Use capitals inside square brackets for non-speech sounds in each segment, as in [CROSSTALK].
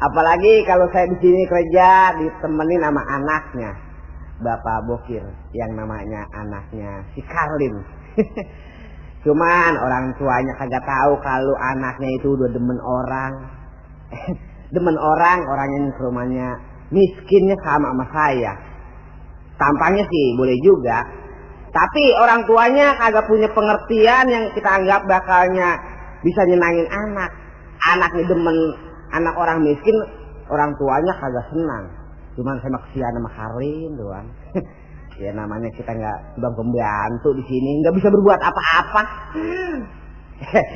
Apalagi kalau saya di sini kerja ditemenin sama anaknya. Bapak Bokir yang namanya anaknya si Karlin. [LAUGHS] Cuman orang tuanya kagak tahu kalau anaknya itu udah demen orang. [LAUGHS] demen orang, orangnya ke rumahnya miskinnya sama sama saya. Tampangnya sih boleh juga. Tapi orang tuanya kagak punya pengertian yang kita anggap bakalnya bisa nyenangin anak. Anaknya demen anak orang miskin, orang tuanya kagak senang. Cuman saya maksian sama Karin doang. [LAUGHS] ya namanya kita nggak bang pembantu di sini, nggak bisa berbuat apa-apa. [LAUGHS]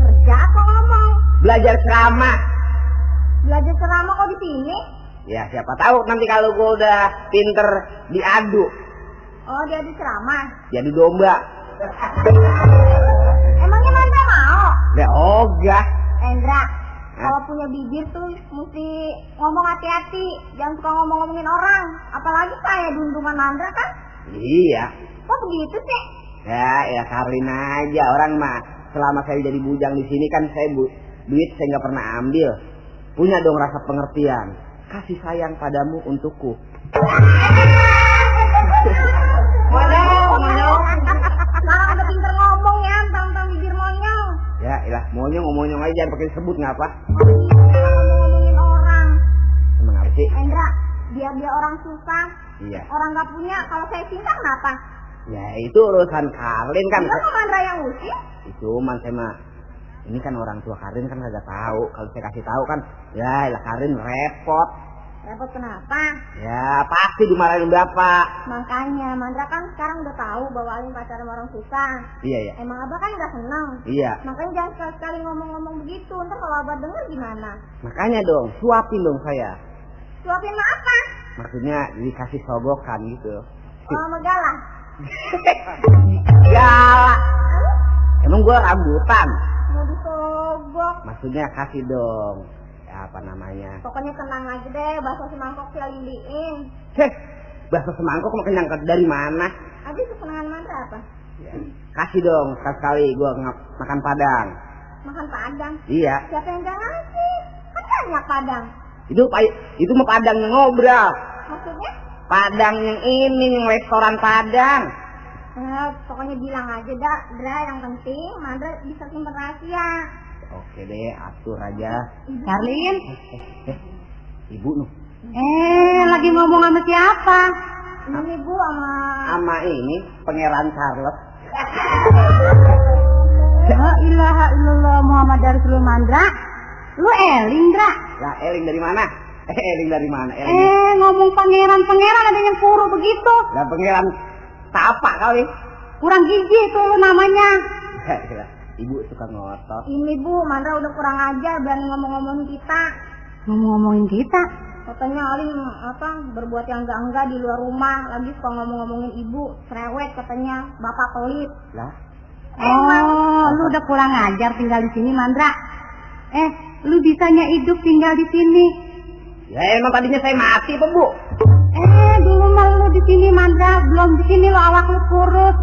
Kerja apa ngomong? Belajar ceramah. Belajar ceramah kok di sini? Ya siapa tahu nanti kalau gue udah pinter diadu Oh, dia di ceramah. jadi domba. Emangnya Mandra mau? Ya ogah. Endra, Hah? kalau punya bibir tuh mesti ngomong hati-hati. Jangan suka ngomong-ngomongin orang. Apalagi saya dundungan Mandra kan? Iya. Kok begitu sih? Ya, ya Karlin aja orang mah. Selama saya jadi bujang di sini kan saya bu, duit saya nggak pernah ambil. Punya dong rasa pengertian. Kasih sayang padamu untukku. [LAUGHS] ilah monyong monyong aja jangan pakai sebut ngapa? Ngomong-ngomongin orang. Emang apa sih? Endra, biar dia orang susah. Iya. Orang nggak punya, kalau saya cinta kenapa? Ya itu urusan Karlin kan. Dia kok Mandra yang ngusir? Cuman saya mah ini kan orang tua Karin kan kagak tahu. Kalau saya kasih tahu kan, ya lah Karin repot. Repot kenapa? Ya pasti dimarahin bapak. Makanya Mandra kan sekarang udah tahu bahwa Alin pacaran sama orang susah. Iya ya. Emang abah kan nggak seneng. Iya. Makanya jangan sekali-sekali ngomong-ngomong begitu. Ntar kalau abah denger gimana? Makanya dong, suapin dong saya. Suapin apa? Maksudnya dikasih sogokan gitu. Oh, megalah. Galak. Emang gua rambutan. Mau disogok. Maksudnya kasih dong. Apa namanya? Pokoknya tenang aja deh, bakso semangkok beliin. Heh, bakso semangkok mau kenyang ke- dari mana? Abi kesenangan Mandra apa? Ya. Kasih dong sekali-sekali gua nge- makan padang. Makan padang. Iya. Siapa yang gak ngasih? Kan banyak padang. Itu itu mah padang yang ngobrol. Maksudnya? Padang yang ini yang restoran Padang. Eh, pokoknya bilang aja dah, Dra yang penting Mandra bisa simpen rahasia. Oke deh, atur aja. Karlin, Eh, ibu nuh. eh lagi ngomong sama siapa? Ini bu sama Sama ini Pangeran Charles. [LAUGHS] La ilaha illallah Muhammad Rasulullah Mandra. Lu Eling, Dra. Lah, Eling dari mana? [LAUGHS] Eh, Eling dari mana? Eling. Eh, ngomong pangeran-pangeran ada yang puru begitu. Lah Pangeran Tapa kali. Kurang gizi itu lu namanya. [LAUGHS] Ibu suka ngotot. ini bu, Mandra udah kurang ajar berani ngomong-ngomongin kita. Ngomong-ngomongin kita. Katanya Alin apa berbuat yang enggak-enggak di luar rumah, lagi suka ngomong-ngomongin ibu, cerewet katanya, bapak pelit. Lah, Oh, lu udah kurang ajar tinggal di sini, Mandra. Eh, lu bisanya hidup tinggal di sini. ya emang tadinya saya mati apa bu? Eh, dulu mah lu di sini, Mandra. Belum di sini lu awak lu kurus.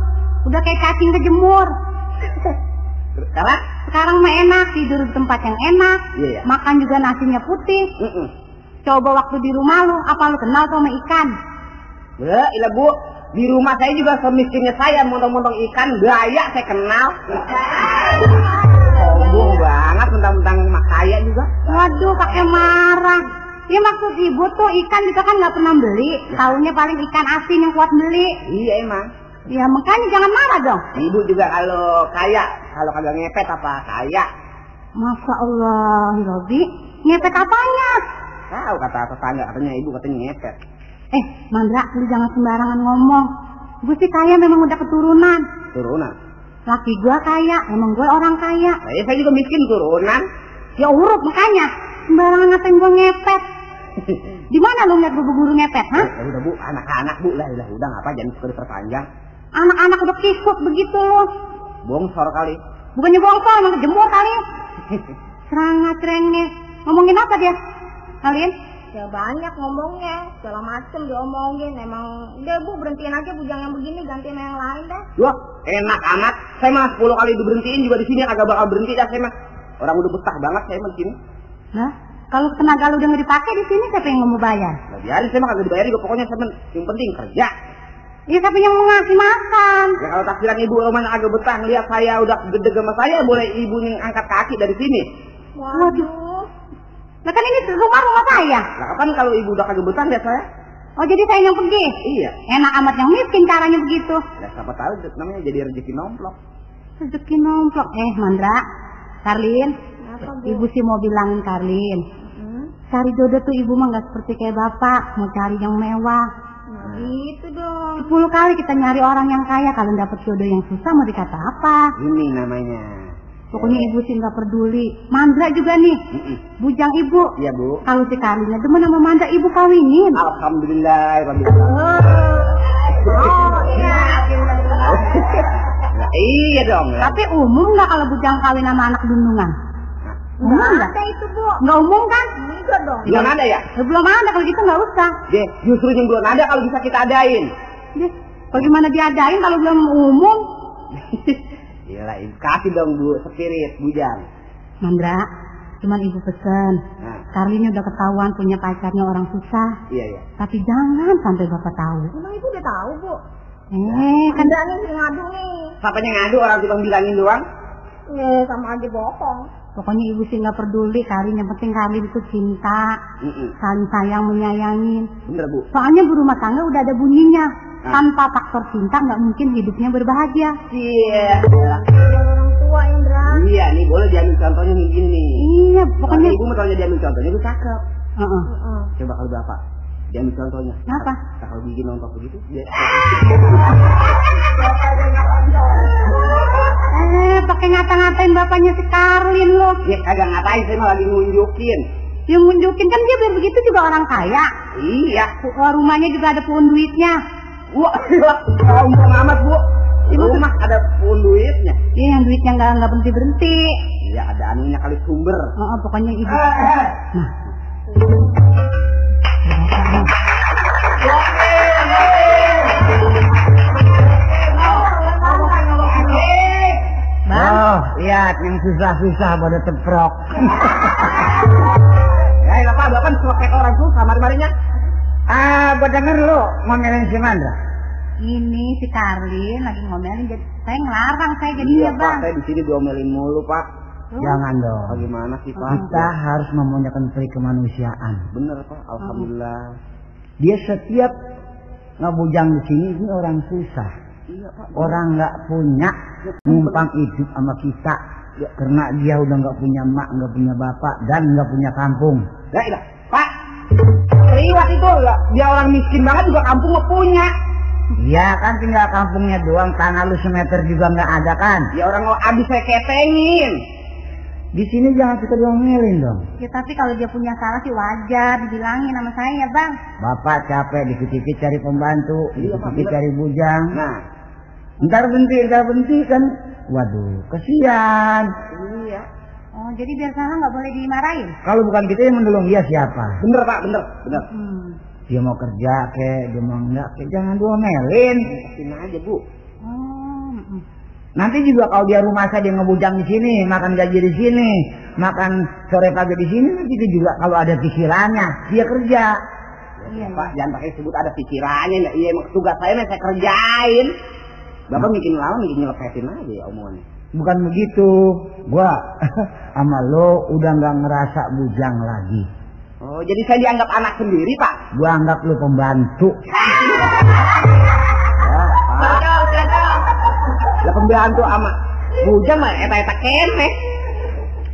Udah kayak cacing kejemur. [LAUGHS] Sekarang? Sekarang mah enak, tidur di tempat yang enak. Iya, iya. Makan juga nasinya putih. Mm-mm. Coba waktu di rumah lu, apa lu kenal sama ikan? Lah, ilah bu, di rumah saya juga semiskinnya saya montong-montong ikan gaya saya kenal. Sombong banget mentang-mentang mak saya juga. Waduh, pakai marah. Ya maksud ibu tuh ikan juga kan nggak pernah beli. Taunya paling ikan asin yang kuat beli. Iya emang. Ya makanya jangan marah dong. Ibu juga kalau kaya, kalau kagak ngepet apa kaya. Masya Allah, Robi. Ngepet apanya? Tahu kata tetangga katanya ibu katanya ngepet. Eh, Mandra, lu jangan sembarangan ngomong. Gue sih kaya memang udah keturunan. Turunan. Laki gua kaya, emang gue orang kaya. Saya saya juga miskin turunan. Ya urut makanya. Sembarangan ngatain gue ngepet. [LAUGHS] Di mana lu ngeliat gue guru ngepet, hah? Ya udah bu, anak-anak bu lah, udah udah ngapa jangan suka diperpanjang. Anak-anak udah kisut begitu lu. Bongsor kali. Bukannya bongsor, emang kejemur kali. [LAUGHS] Serangga cerengnya. Ngomongin apa dia? Kalian? ya banyak ngomongnya segala macem diomongin emang udah bu berhentiin aja bujang yang begini gantiin yang lain dah Wah, enak amat. Saya mah 10 kali diberhentiin juga di sini agak bakal berhenti dah saya mah. Orang udah betah banget saya mah di sini. Nah, kalau tenaga lu udah nggak dipakai di sini siapa yang mau bayar? Nah, biarin saya mah kagak dibayar juga pokoknya saya mah yang penting kerja. Ya siapa yang mau ngasih makan? Ya kalau takdiran ibu rumahnya agak betah ngeliat saya udah gede sama saya boleh ibu yang angkat kaki dari sini. waduh Nah kan ini rumah rumah saya. Nah kapan kalau ibu udah kagak betah lihat saya? Oh jadi saya yang pergi. Iya. Enak amat yang miskin caranya begitu. Ya siapa tahu namanya jadi rezeki nomplok. Rezeki nomplok. Eh Mandra, Karlin, apa bu ibu sih mau bilangin Karlin. Hmm? Cari jodoh tuh ibu mah nggak seperti kayak bapak, mau cari yang mewah. Nah, gitu dong Sepuluh kali kita nyari orang yang kaya, kalau dapet jodoh yang susah mau dikata apa? Ini namanya. Pokoknya ibu sih nggak peduli. Mandra juga nih, Mm-mm. bujang ibu. Iya bu. Kalau si Karlinnya demen sama Mandra, ibu kawinin. Alhamdulillah. Rabbil oh iya Nah, iya dong. ya. Tapi umum nggak kalau bujang kawin sama anak dundungan? Umum nggak nggak? ada itu bu Nggak umum kan? Enggak dong Belum ada ya? Ya, belum ada kalau gitu nggak usah. Deh, justru yang belum ada kalau bisa kita adain. Deh, bagaimana diadain kalau belum umum? [LAUGHS] Gila, ibu kasih dong bu, spirit, bujang. Mandra, cuman ibu pesen. Nah, Karlinnya udah ketahuan punya pacarnya orang susah. iya iya. Tapi jangan sampai bapak tahu. emang ibu udah tahu bu Eh, kan ada nih yang ngadu nih Siapanya ngadu orang cuma bilangin doang? ya sama aja bohong pokoknya ibu sih nggak peduli Karlin. Yang penting Karlin itu cinta, saling sayang, menyayangin. Bener bu. Soalnya berumah tangga udah ada bunyinya. Ah. Tanpa faktor cinta nggak mungkin hidupnya berbahagia. Iya. Ada orang tua Indra Iya nih boleh diambil contohnya nih gini nih. Iya, Pokoknya ibu misalnya diambil contohnya itu cakep. Heeh. Heeh. Coba kalau bapak diambil contohnya. Kenapa? Nah, kalau bikin nonton begitu dia [LAUGHS] Eh, pakai ngata-ngatain bapaknya si Karlin loh. ya kagak ngatain saya mah lagi nunjukin. Yang nunjukin kan dia biar begitu juga orang kaya. Iya. Rumahnya juga ada pohon duitnya. Wah, gila. Sombong amat bu. Di rumah ada pun duitnya. Iya, yang duitnya nggak nggak berhenti berhenti. Iya ada anunya kali sumber. Oh, oh, pokoknya ibu. Eh, eh. Nah. Lihat yang susah-susah pada teprok. ya, ya Pak, Bapak suka kayak orang susah mari-marinya. Ah, gua denger lu ngomelin si Mandra. ini si Karlin lagi ngomelin jadi saya ngelarang saya jadinya Iya, Pak, bang. saya di sini diomelin mulu, Pak. Tuh. Jangan dong. Bagaimana sih, Pak? Kita harus memunyakan peri kemanusiaan. Bener, Pak. Alhamdulillah. Dia setiap ngebujang di sini ini orang susah. Iya, Pak. Orang nggak punya numpang hidup sama kita. Ya, karena dia udah nggak punya mak, nggak punya bapak, dan nggak punya kampung. Ya, iya. Pak. Liwat itu lah. Dia orang miskin banget juga kampung nggak punya. Iya kan tinggal kampungnya doang, tanah lu semeter juga nggak ada kan. Ya orang mau abis saya ketengin. Di sini jangan kita diomelin dong. Ya tapi kalau dia punya salah sih wajar dibilangin sama saya bang. Bapak capek dikit-dikit cari pembantu, Iya, dikit-dikit cari bujang. Nah, Ntar berhenti, ntar berhenti kan. Waduh, kesian. iya. Oh jadi biar salah nggak boleh dimarahin. Kalau bukan kita yang menolong dia siapa? Bener, Pak. Bener. Bener. Hmm. Dia mau kerja kek, dia mau enggak kek, jangan diomelin. Kasih aja, Bu. Oh. mm. Nanti juga kalau dia rumah saya dia ngebujang di sini, makan gaji di sini, makan sore pagi di sini, nanti dia juga kalau ada pikirannya, dia kerja. Iya, Pak, jangan pakai sebut ada pikirannya. Iya, emang tugas saya saya kerjain. Bapak bikin lawan, bikin nyelepetin aja ya omongannya. Bukan begitu. Gua [LAUGHS] sama lo udah nggak ngerasa bujang lagi. Oh, jadi saya dianggap anak sendiri, Pak? Gua anggap lo pembantu. [LAUGHS] Ya, Pak. Lah pembantu ama bujang mah eta-eta keneh.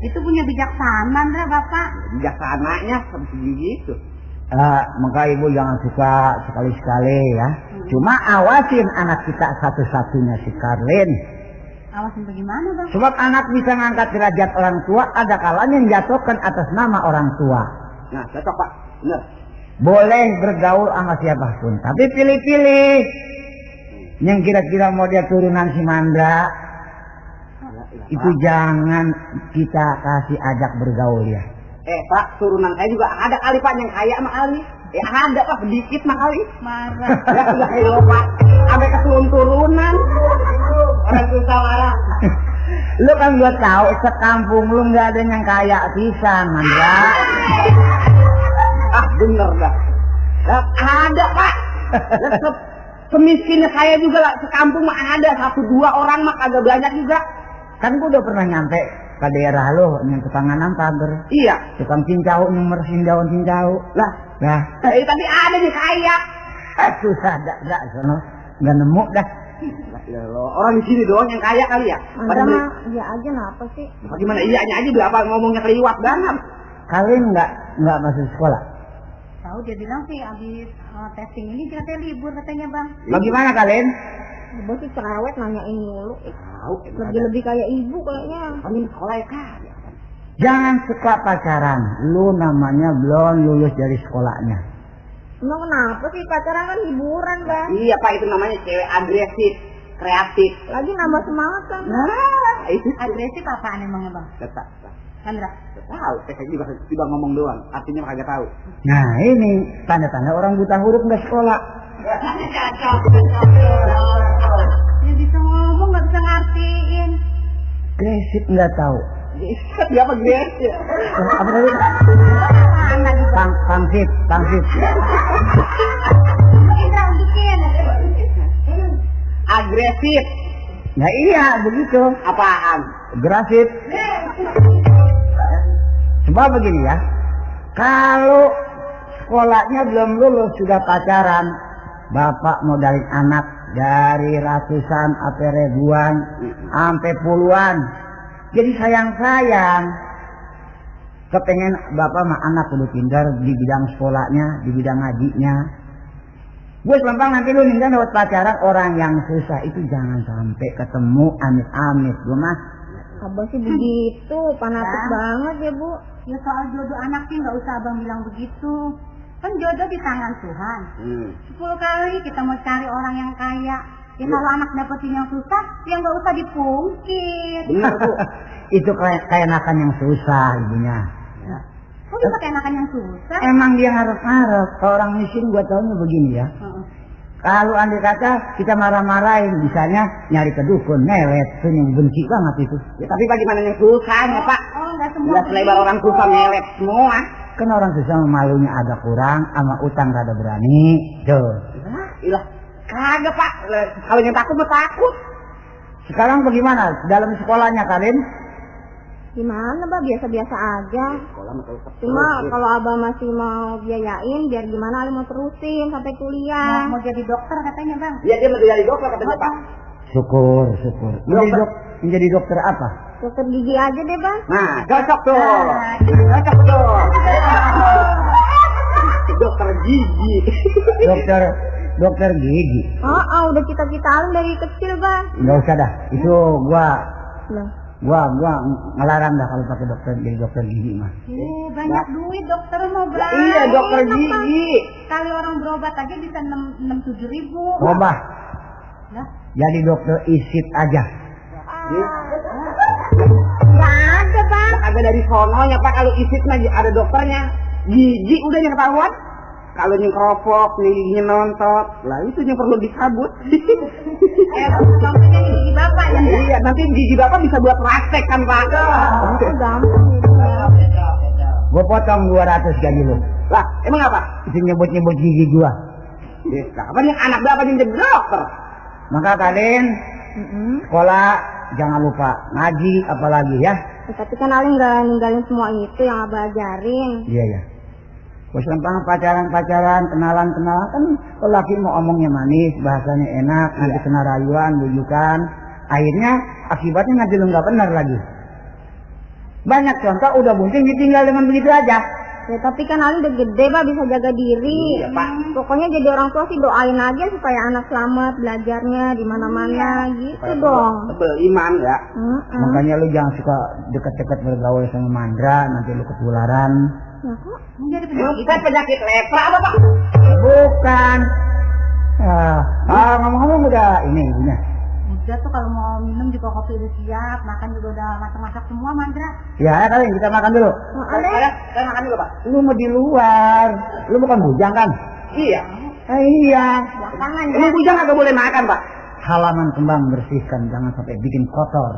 Itu punya bijaksana bapak. Bijaksananya seperti gitu. Eh, maka ibu jangan suka sekali-sekali ya. Cuma awasin anak kita satu-satunya si Karlin. Awasin bagaimana bang? Sebab anak bisa ngangkat derajat orang tua, ada kalanya menjatuhkan atas nama orang tua. Nah, cocok, Pak. Bener. Boleh bergaul sama siapa pun, tapi pilih-pilih. Yang kira-kira mau dia turunan si Mandra, itu jangan kita kasih ajak bergaul ya. Eh pak, turunan saya juga ada kali pak yang kaya mah kali. Ya ada pak, sedikit mah kali. Marah. Ya udah ayo pak, sampai ke turun-turunan. Orang susah marah. Lu kan gua tahu sekampung lu nggak ada yang kaya pisan, Mandra. Ah bener dah. Lah, ada pak. Lah, se- semiskinnya saya juga lah, sekampung mah ada satu dua orang mah kagak banyak juga. Kan gua udah pernah nyampe ke daerah lu yang tukang nanam pagar. Iya. Tukang cincau yang meresin daun cincau. Lah, Nah, eh, tapi ada nih kaya. eh, susah dak dak sono. Nggak nemu dah. Lah, ya Allah, orang di sini doang yang kaya kali ya. Mandra Pada beli- mah iya aja kenapa sih? Bagaimana iyanya aja berapa ngomongnya keliwat banget. Kalian nggak nggak masuk sekolah. Tahu dia bilang sih abis eh, testing ini katanya libur katanya bang. Bagaimana kalian? Ibu sih cerewet nanyain mulu. Ih, Tahu, Lebih-lebih kayak ibu kayaknya. kami sekolah ya kaya. Jangan suka pacaran. Lu namanya belum lulus dari sekolahnya. Emang kenapa sih pacaran kan hiburan bang? Iya pak itu namanya cewek agresif, kreatif. Lagi nambah semangat kan? Nah, itu Agresif apaan emangnya bang? tetap. Sandra. Tahu, saya juga tiba ngomong doang, artinya kagak tahu. Nah ini tanda-tanda orang buta huruf nggak sekolah. Dia bisa ngomong nggak bisa ngartiin. Gresip nggak tahu. Dia apa agresif? Eh, Apa tadi? Pang. Indra bikin. Agresif. Nah iya begitu. Apaan? Grafit. Sebab begini ya. Kalau sekolahnya belum lulus sudah pacaran, bapak modalin anak dari ratusan sampai ribuan sampai puluhan. Jadi sayang-sayang. Kepengen bapak mah anak udah pintar di bidang sekolahnya, di bidang ngajinya. Gue selampang nanti lu ninggal lewat pacaran orang yang susah itu jangan sampai ketemu amit-amit. Gue mah Abah sih begitu, fanatik banget ya bu. Ya soal jodoh anak sih nggak usah abang bilang begitu. Kan jodoh di tangan Tuhan. Hmm. Sepuluh kali kita mau cari orang yang kaya. Ya kalau anak dapetin yang susah, ya nggak usah dipungkit. Benar bu. [LAUGHS] itu kayak keenakan yang susah ibunya. Kok bisa keenakan yang susah? Emang dia harap-harap. Kalau orang miskin gue tahunya begini ya. Heeh. Kalau andai kata kita marah-marahin, misalnya nyari ke dukun, melet, itu yang benci banget itu. Ya, tapi bagaimana yang susahnya pak? Oh, nggak semua. Udah selebar orang susah melet semua. Kan orang susah malunya agak kurang, sama utang rada berani. Tuh. Nah, ilah. Kagak pak. Kalau yang takut mah takut. Sekarang bagaimana dalam sekolahnya kalian? Gimana bah, biasa-biasa aja. Sekolah Cuma kalau abah masih mau biayain, biar gimana Ali mau terusin sampai kuliah. Mau, mau jadi dokter katanya bang. Iya dia mau jadi dokter katanya pak. Syukur, syukur. Menjadi, dok, menjadi dokter apa? Dokter gigi aja deh bang. Nah, cocok tuh. Nah, Cocok tuh. Dokter gigi. [LAUGHS] Dokter, dokter gigi. Oh, oh udah cita-citaan dari kecil bang. Nggak usah dah. Itu gua, Loh, gua, gua ngelarang dah kalau pakai dokter jadi dokter gigi mah. Eh, banyak duit dokter mau bang. Iya dokter gigi. Sekali orang berobat aja bisa enam enam tujuh ribu. Coba Lah, jadi dokter isit aja. ada bang. Kagak dari sononya pak kalau isit mah ada dokternya. Gigi udah yang ketahuan. Kalau yang keropok, yang giginya nontot, lah itu yang perlu disabut. [LAUGHS] eh, maksudnya di gigi bapak ya? iya, nanti gigi bapak bisa buat praktek kan pak. Itu gampang. Gua potong 200 gaji lu. Lah, emang apa? Itu nyebut-nyebut gigi gua. Ya, kapan yang anak bapak yang jadi dokter? Maka kalian Mm-mm. sekolah jangan lupa ngaji apalagi ya. Tapi kan Ali nggak ninggalin semua itu yang abah ajarin. Iya ya. Bos lempang pacaran-pacaran, kenalan-kenalan kan kalau laki mau omongnya manis, bahasanya enak, nanti kena rayuan, bujukan. Akhirnya akibatnya nanti lu nggak benar lagi. Banyak contoh udah bunting ditinggal dengan begitu aja. Ya tapi kan Ali udah gede bah bisa jaga diri. Iya, Pak. Pokoknya jadi orang tua sih doain aja supaya anak selamat belajarnya di mana-mana gitu dong. Tebel iman ya. Mm-mm. Makanya lu jangan suka deket-deket bergaul sama mandra, nanti lu ketularan. Ya kok? Jadi Bukan penyakit. penyakit lepra apa pak? Bukan. Ah, ah, ngomong-ngomong udah ini ibunya. Udah tuh kalau mau minum juga kopi udah siap, makan juga udah masak-masak semua Mandra. Ya, ayo kalian kita makan dulu. Saya, saya makan dulu pak. Lu mau di luar. Lu bukan bujang kan? Iya. Eh, iya. Belakangan ya. Emang bujang agak boleh makan pak? Halaman kembang bersihkan, jangan sampai bikin kotor.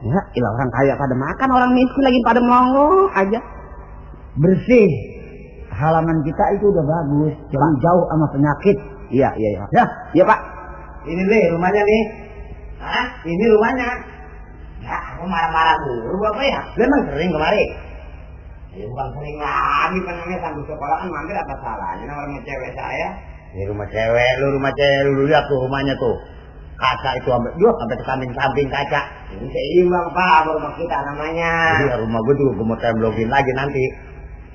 Ya, ilah orang kaya pada makan, orang miskin lagi pada monggo aja. Bersih. Halaman kita itu udah bagus, jauh jauh sama penyakit. Iya, iya, iya. Ya, Iya pak. Ini nih rumahnya nih. Hah? Ini rumahnya. Ya, aku marah-marah dulu apa ya? Lu emang sering kemari? Ya bukan sering lagi namanya sambil sekolah kan mampir apa salahnya nama rumah cewek saya. Ini rumah cewek, lu rumah cewek lu lihat tuh rumahnya tuh. Kaca itu sampai dua sampai ke samping-samping kaca. Ini seimbang pak rumah kita namanya. Iya rumah gue juga gue mau temblokin lagi nanti.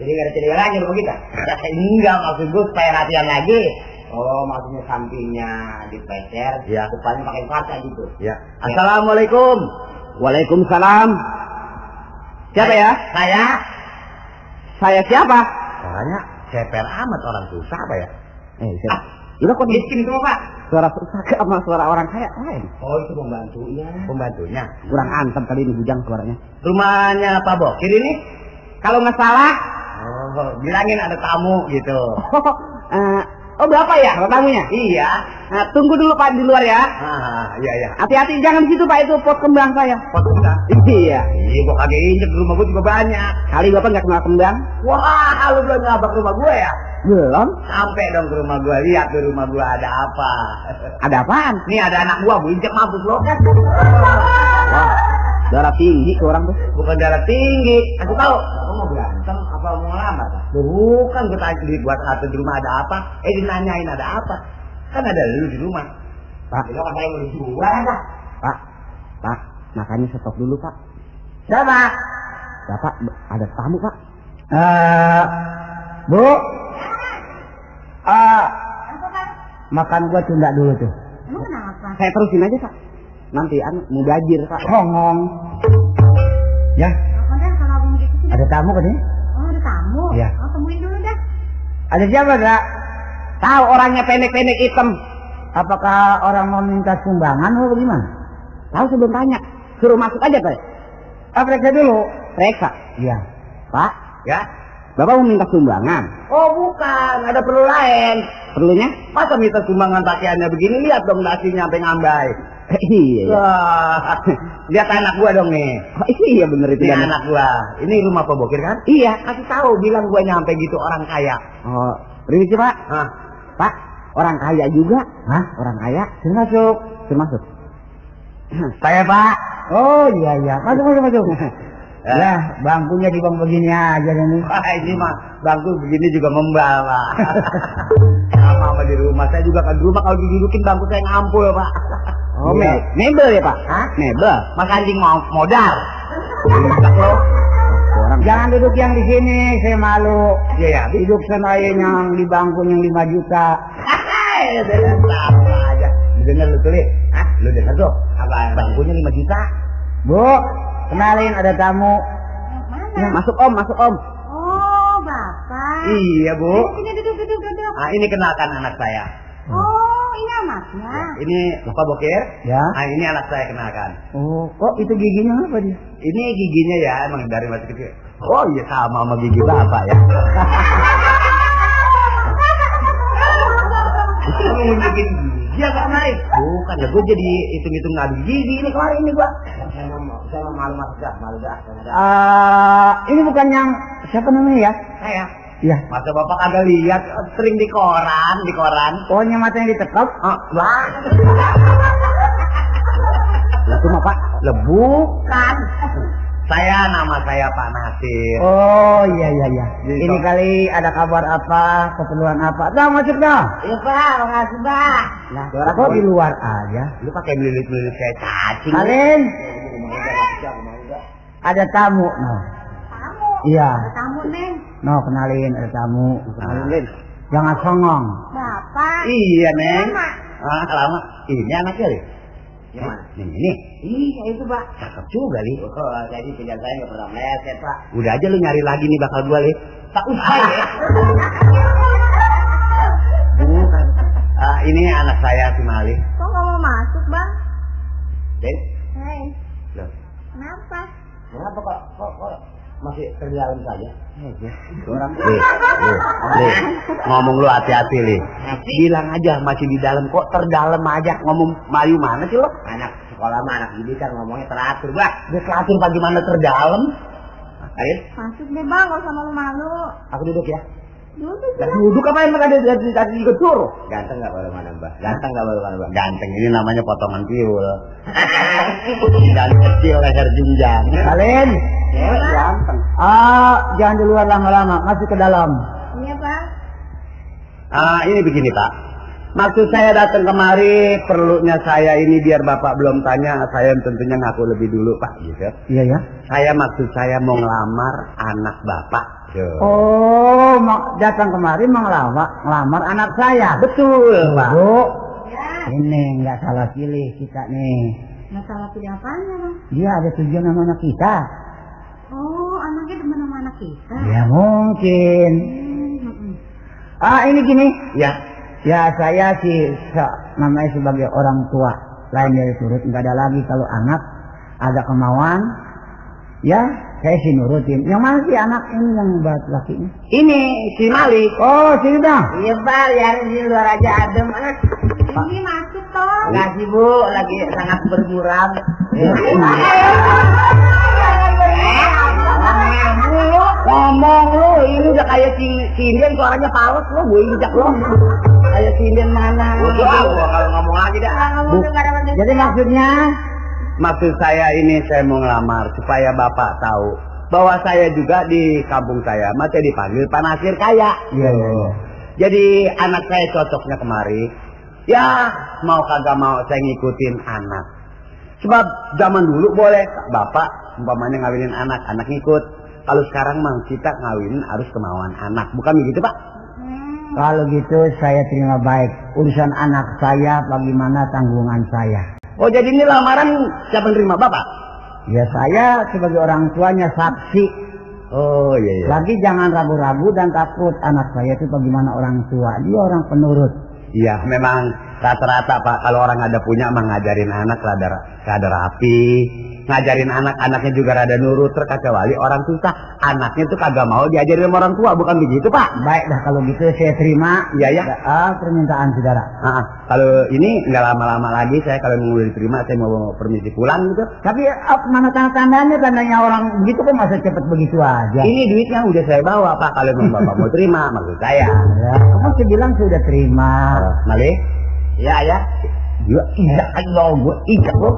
Jadi nggak ada cedera lagi rumah kita? [LAUGHS] Enggak maksud gue supaya latihan lagi. Oh maksudnya sampingnya dipecer, ya. depannya pakai kaca gitu. Ya. Assalamualaikum. Waalaikumsalam. Siapa ya? Saya. Saya siapa? Orangnya ceper amat orang susah apa ya? Eh, siapa? Udah kok di Miskin semua pak. suara susah ke sama suara orang kaya lain. Oh itu pembantunya. Pembantunya. Kurang antem kali ini bujang suaranya. Rumahnya Pak Bokir ini. Kalau nggak salah, Oh, bilangin ada tamu gitu. oh, [LAUGHS] eh, oh berapa ya tamunya? Iya. Nah, tunggu dulu Pak di luar ya. Ah, iya iya. Hati-hati jangan di situ Pak itu pot kembang saya. Pot kita. Iya. Iya, gua kagak injek rumah gua juga banyak. Kali Bapak nggak kenal kembang? Wah, lu belum nyabak rumah gua ya? Belum. Sampai dong ke rumah gua, lihat tuh rumah gua ada apa. Ada apaan? Nih ada anak gua, gua injek mampus lo kan. Wah, darah tinggi ke orang tuh. Bukan darah tinggi. Aku tahu. Kamu mau berantem apa mau ngelamar? Bukan gua tanya di buat satu di rumah ada apa? Eh dinanyain ada apa? Kan ada lu di rumah. Pak. Jadi kan saya mau dijual? Pak, Pak, makanya stop dulu Pak. siapa? Bapak ada tamu Pak. Eh, Bu. Ah, makan gua tunda dulu tuh. Lu kenapa? Saya terusin aja Pak. Nanti an mau gajir Pak. Hongong. Ya, ada tamu kan ini? Oh ada tamu. Iya. Oh. Ada siapa, Kak? Tahu orangnya pendek-pendek hitam. Apakah orang mau minta sumbangan atau bagaimana? Tahu sebelum tanya. Suruh masuk aja Pak. Ah, periksa dulu. Reksa. Iya. Pak, Ya? Bapak mau minta sumbangan. Oh bukan, ada perlu lain. Perlunya? Masa minta sumbangan pakaiannya begini, lihat dong dasinya sampai ngambai. Iya. Wah, lihat anak gua dong nih. Oh, iya bener itu Ini dan anak gua. Ini rumah Pak Bokir kan? Iya. Kasih tahu, bilang gua nyampe gitu orang kaya. Oh, permisi Pak. Hah? Pak, orang kaya juga. Hah? Orang kaya. Suruh masuk. Masuk. Saya Pak. Oh iya iya. Masuk masuk masuk. [LAUGHS] Eh. ya, bangkunya di bang begini aja. Wah ini mah bangku begini juga membal [LAUGHS] Pak. Sama sama di rumah. Saya juga kan di rumah kalau didudukin bangku saya ngampul Pak. Oh, Iya. me mebel ya Pak? Hah? Mebel. Mas anjing mau modal. Rusak lo. Orang Jangan duduk yang di sini, saya malu. Iya ya. Duduk sana aja yang di bangku yang 5 juta. Sama aja. Lu denger lu tuh? Hah? Lu denger tuh? Apa? Bangkunya 5 juta. Bu, kenalin ada tamu. Mana? masuk Om, masuk Om. Oh bapak. Iya, Bu. Sini duduk duduk duduk. Ah, ini kenalkan anak saya. Oh ini anaknya. Ini Bapak Bokir. Ya. Ah, ini anak saya kenalkan. Oh, kok itu giginya apa dia? Ini giginya ya, emang dari masih kecil. Oh iya sama sama gigi bapak ya. [LAUGHS] Kamu nunjukin gigi ya Kak Mai? Bukan, ya gue jadi hitung-hitung ngadu gigi ini kemarin ini gua. Saya mau, malu mas dah, malu dah. Ah, ini bukan yang siapa namanya ya? Saya. Iya. Masa bapak kagak lihat sering di koran, di koran. Pokoknya matanya ditekap. Ah, lah. Lah itu mah Pak. Lah bukan. Saya nama saya Pak Nasir. Oh iya iya iya. Jadi Ini kali ada kabar apa, keperluan apa? Dah masuk dah. Iya Pak, makasih Pak. Lah, Kok di luar aja? Lu pakai melilit-melilit kayak cacing. Kalian ada tamu, no. Tamu. Iya. Ada tamu neng. No, kenalin ada tamu. Kenalin, Lin. Jangan songong. Bapak. Iya, Neng. Lama. Ah, lama. Ini anaknya, Li. Gimana? Nih, ini. Iya itu Pak. Cakep juga, Li. Oh, jadi pilihan saya nggak pernah meleset Pak. Udah aja lu nyari lagi nih bakal gua, Li. Tak usah ya. Bukan. Ah, ini anak saya si Mali. Kok nggak mau masuk bang? Den, Hei, loh, kenapa? kenapa kok, kok, kok masih terdalam saja? Orang Nih, nih, nih, ngomong lu hati-hati nih. Bilang aja masih di dalam kok terdalam aja ngomong Mayu mana sih lo? Anak sekolah mah anak ini kan ngomongnya teratur bah. Dia teratur bagaimana terdalam? Ayo, Masuk deh bang, gak usah malu-malu. aku duduk ya. Duduk apa emang ada tadi ikut suruh? Ganteng nggak baru mana mbak? Ganteng nggak baru mana mbak? Ganteng ini namanya potongan piul. Dan [LAUGHS] kecil leher jenjang. Kalian, Cewek ganteng. ah jangan di luar lama-lama, masuk ke dalam. Iya bang. Ah ini begini pak. Maksud saya datang kemari perlunya saya ini biar bapak belum tanya saya tentunya ngaku lebih dulu pak gitu. Iya ya. Saya maksud saya mau ngelamar anak bapak. Yo. Oh, mau datang kemari mau ngelamar, ngelamar anak saya. betul pak. Bu, Ya. ini nggak salah pilih kita nih. Masalah pilih apanya bang? Dia ada tujuan sama anak kita. Oh, anaknya demen sama anak kita. Ya mungkin. Hmm, hmm. Ah ini gini. Ya. Ya saya sih se- namanya sebagai orang tua lain dari turut nggak ada lagi kalau anak ada kemauan ya saya sih nurutin yang mana sih anak ini yang buat lakinya Ini? Si Malik. oh sini dong Iya Pak, ya di luar aja adem. Ah. Ini masuk toh. Ngasih Bu, lagi sangat bermuram. Ngomong lu, ini udah kayak si Sindian suaranya paus lu, gue injak lu. Kayak Sindian mana? Gua kalau ngomong lagi dah. Jadi maksudnya Maksud saya ini saya mau ngelamar supaya bapak tahu bahwa saya juga di kampung saya masih dipanggil Pak Nasir kaya. iya iya iya Jadi anak saya cocoknya kemari. Ya mau kagak mau saya ngikutin anak. Sebab zaman dulu boleh bapak umpamanya ngawinin anak, anak ngikut. Kalau sekarang mah kita ngawinin harus kemauan anak, bukan begitu pak? Kalau gitu saya terima baik urusan anak saya bagaimana tanggungan saya Oh jadi ini lamaran siapa yang terima bapak? ya saya sebagai orang tuanya saksi. Oh iya iya. lagi jangan ragu-ragu dan takut anak saya itu bagaimana orang tua. Dia orang penurut. Iya memang rata-rata pak kalau orang ada punya mah ngajarin anak rada rada rapi, ngajarin anak anaknya juga rada nurut terkecuali orang susah anaknya tuh kagak mau diajarin sama orang tua bukan begitu pak? baik dah kalau gitu saya terima Iya ya. ah, permintaan saudara Ah, kalau ini nggak lama-lama lagi saya kalau mau diterima saya mau permisi pulang gitu. Tapi apa mana tanda-tandanya tandanya orang begitu kok masa cepet begitu aja? Ini duitnya udah saya bawa pak kalau memang bapak mau terima maksud saya. Ya, kamu bilang sudah terima. Oh, Malik? Iya ya. Iya iya lo gue iya lo.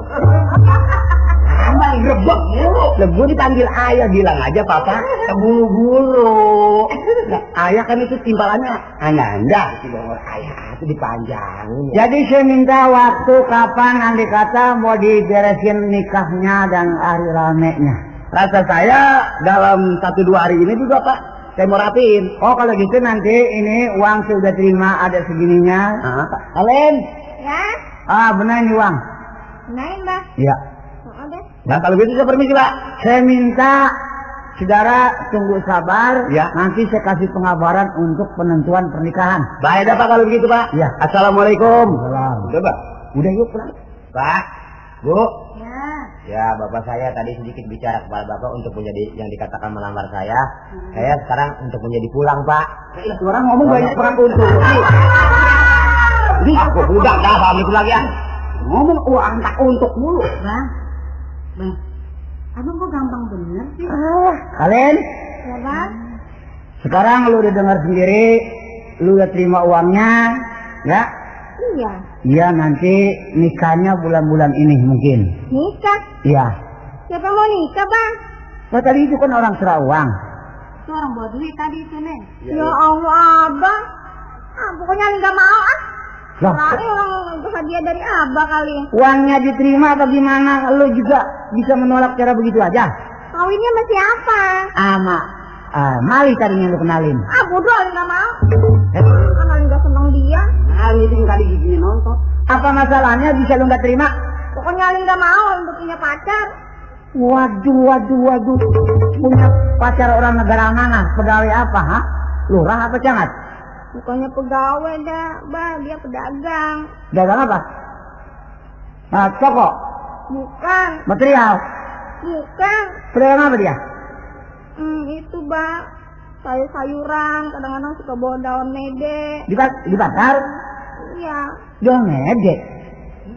Amal rebek mulu. Lah gue dipanggil ayah bilang aja papa keburu-buru. Nah, ayah kan itu timpalannya ananda. Ayah itu dipanjangin. Jadi saya minta waktu kapan nanti kata mau diberesin nikahnya dan hari ramenya. Rasa saya dalam satu dua hari ini juga pak. Saya mau rapiin. Oh kalau gitu nanti ini uang saya udah terima ada segininya. Ah, Kalian? Ya, Ah benar ini uang. naik mbak. Iya. Oh, deh. Nah kalau gitu saya permisi pak. Saya minta saudara tunggu sabar. Ya. Nanti saya kasih pengabaran untuk penentuan pernikahan. Baik dah pak kalau begitu pak. Ya. Assalamualaikum. Salam. Udah pak. Udah yuk pulang. Pak, bu. Ya. Ya, bapak saya tadi sedikit bicara kepada bapak untuk menjadi yang dikatakan melamar saya. Saya sekarang untuk menjadi pulang, Pak. Orang ngomong banyak perang untuk. Ini aku budak dah, paham itu lagi ya. Ngomong uang tak untuk mulu. Bang. Bang. Abang kok gampang bener sih? Ah, kalian Ya bang. sekarang lu udah dengar sendiri, lu udah terima uangnya, ya? Iya. Iya nanti nikahnya bulan-bulan ini mungkin. Nikah. Iya. Siapa mau nikah bang? Nah, tadi itu kan orang serah uang. Itu orang bawa duit tadi itu nih. Ya Allah abang. Ah, pokoknya nggak mau ah. Lah, Kali orang itu hadiah dari abang kali. uangnya diterima bagaimana? Lu juga bisa menolak cara begitu aja? Kawinnya sama siapa? Ama, ah, Mali tadinya lu kenalin. Ah bodoh nggak mau. Eh, Ah Ali nggak seneng dia. Mali itu kali gini nonton. Apa masalahnya bisa lu nggak terima? Pokoknya Ali nggak mau untuk punya pacar. Waduh, waduh, waduh. Punya pacar orang negara mana? Pegawai apa, ha? Lurah apa camat? Bukannya pegawai dah, bah dia pedagang. Dagang apa? Nah, toko. Bukan, Material. bukan. Pedagang apa dia? Hmm, itu bang. Sayur-sayuran, kadang-kadang suka bawa daun mede. Di, di pasar? Iya. Jual ngedek.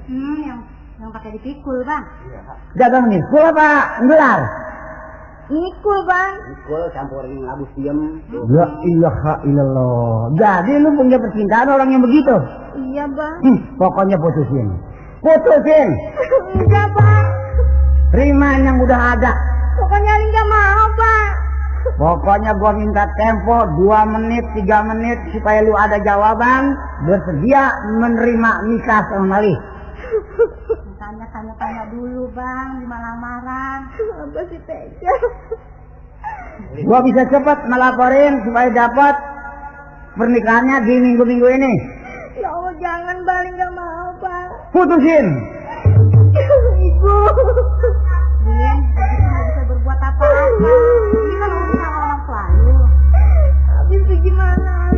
Hmm, yang yang pakai dipikul bang. Dagang nikul apa? Gelar? Nikul bang. Ikul campurin abus diem. Ya ilaha illallah. Jadi lu punya percintaan orang yang begitu? Iya bang. Hmm, pokoknya putusin. Putusin. Enggak bang. Terima yang udah ada. Pokoknya Ali nggak mau bang. Pokoknya gua minta tempo 2 menit, 3 menit supaya lu ada jawaban bersedia menerima nikah sama Mali. Tanya tanya tanya dulu bang di malam-malam. Apa sih tega? Gua bisa cepat melaporin supaya dapat pernikahannya di minggu-minggu ini. Ya Allah jangan bang, Ali nggak mau bang. Putusin. Ibu. Nggak bisa berbuat apa-apa. Ini kan itu gimana?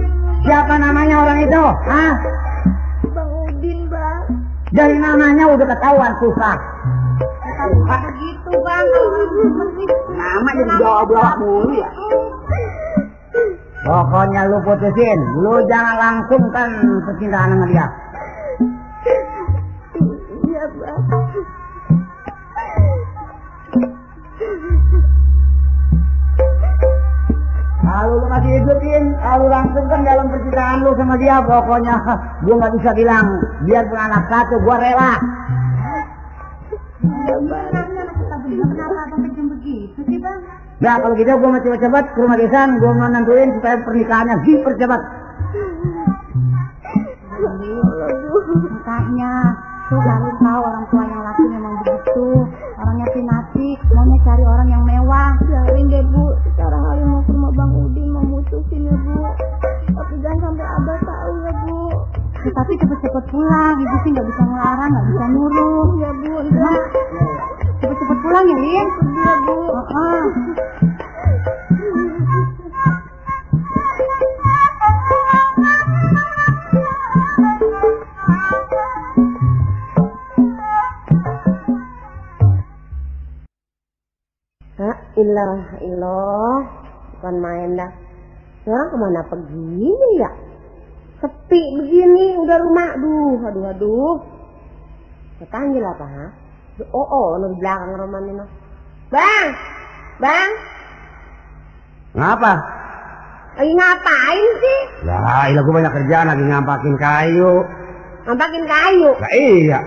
Siapa namanya orang itu? Hah? Bang Udin bang. Dari namanya udah ketahuan susah. Nggak begitu bang Nama jadi bawa-bawa mulu ya. Pokoknya lu putusin. Lu jangan langsungkan percintaan sama dia. Langsungkan dalam percintaan lu sama dia, pokoknya gua nggak bisa bilang. Biarpun anak satu, gua rela. Nah kalau gitu gua mau cepat-cepat ke rumah desan, gua mau nentuin supaya pernikahannya dipercepat. Makanya tuh harus tahu orang tua yang laki memang begitu. Orangnya pinati, maunya cari orang yang mewah. Biarin deh bu. Sekarang Ali mau ke rumah Bang Udin mau mutusin ya bu. Tapi cepet-cepet pulang, ibu sih nggak bisa ngelarang, nggak bisa nyuruh. Ya bu. Enggak. Cepet-cepet pulang ya, Lin. Pergi ya bu. Heeh. Hah, ilah, ilah, bukan main dah. Ini Orang ke mana pergi ya? Sepi begini, udah rumah, aduh, aduh, aduh. Ketanggil apa, ha? Oh, oh, di belakang rumah ini, no. Bang, bang, Ngapa? lagi ngapain sih? Lah, ilah gua banyak kerjaan lagi ngampakin kayu. Ngampakin kayu. Lah iya,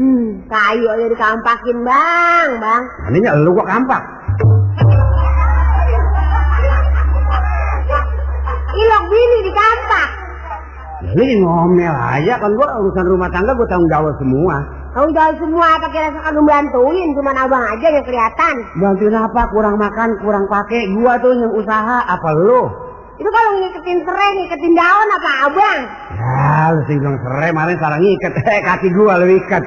Hmm, kayu aja dikampakin, bang, bang. maninya lu gua kampak. Lu ngomel aja kan gua urusan rumah tangga gua tanggung jawab semua. Kamu jauh semua apa kira kagak bantuin, cuman abang aja yang kelihatan. Bantuin apa? Kurang makan, kurang pakai. Gua tuh yang usaha, apa lu? Itu kalau ngiketin serai, ngiketin daun apa abang? Ya, lu sih bilang serai, kemarin sarang ikat. [LAUGHS] Eh, kaki gua lu ikat.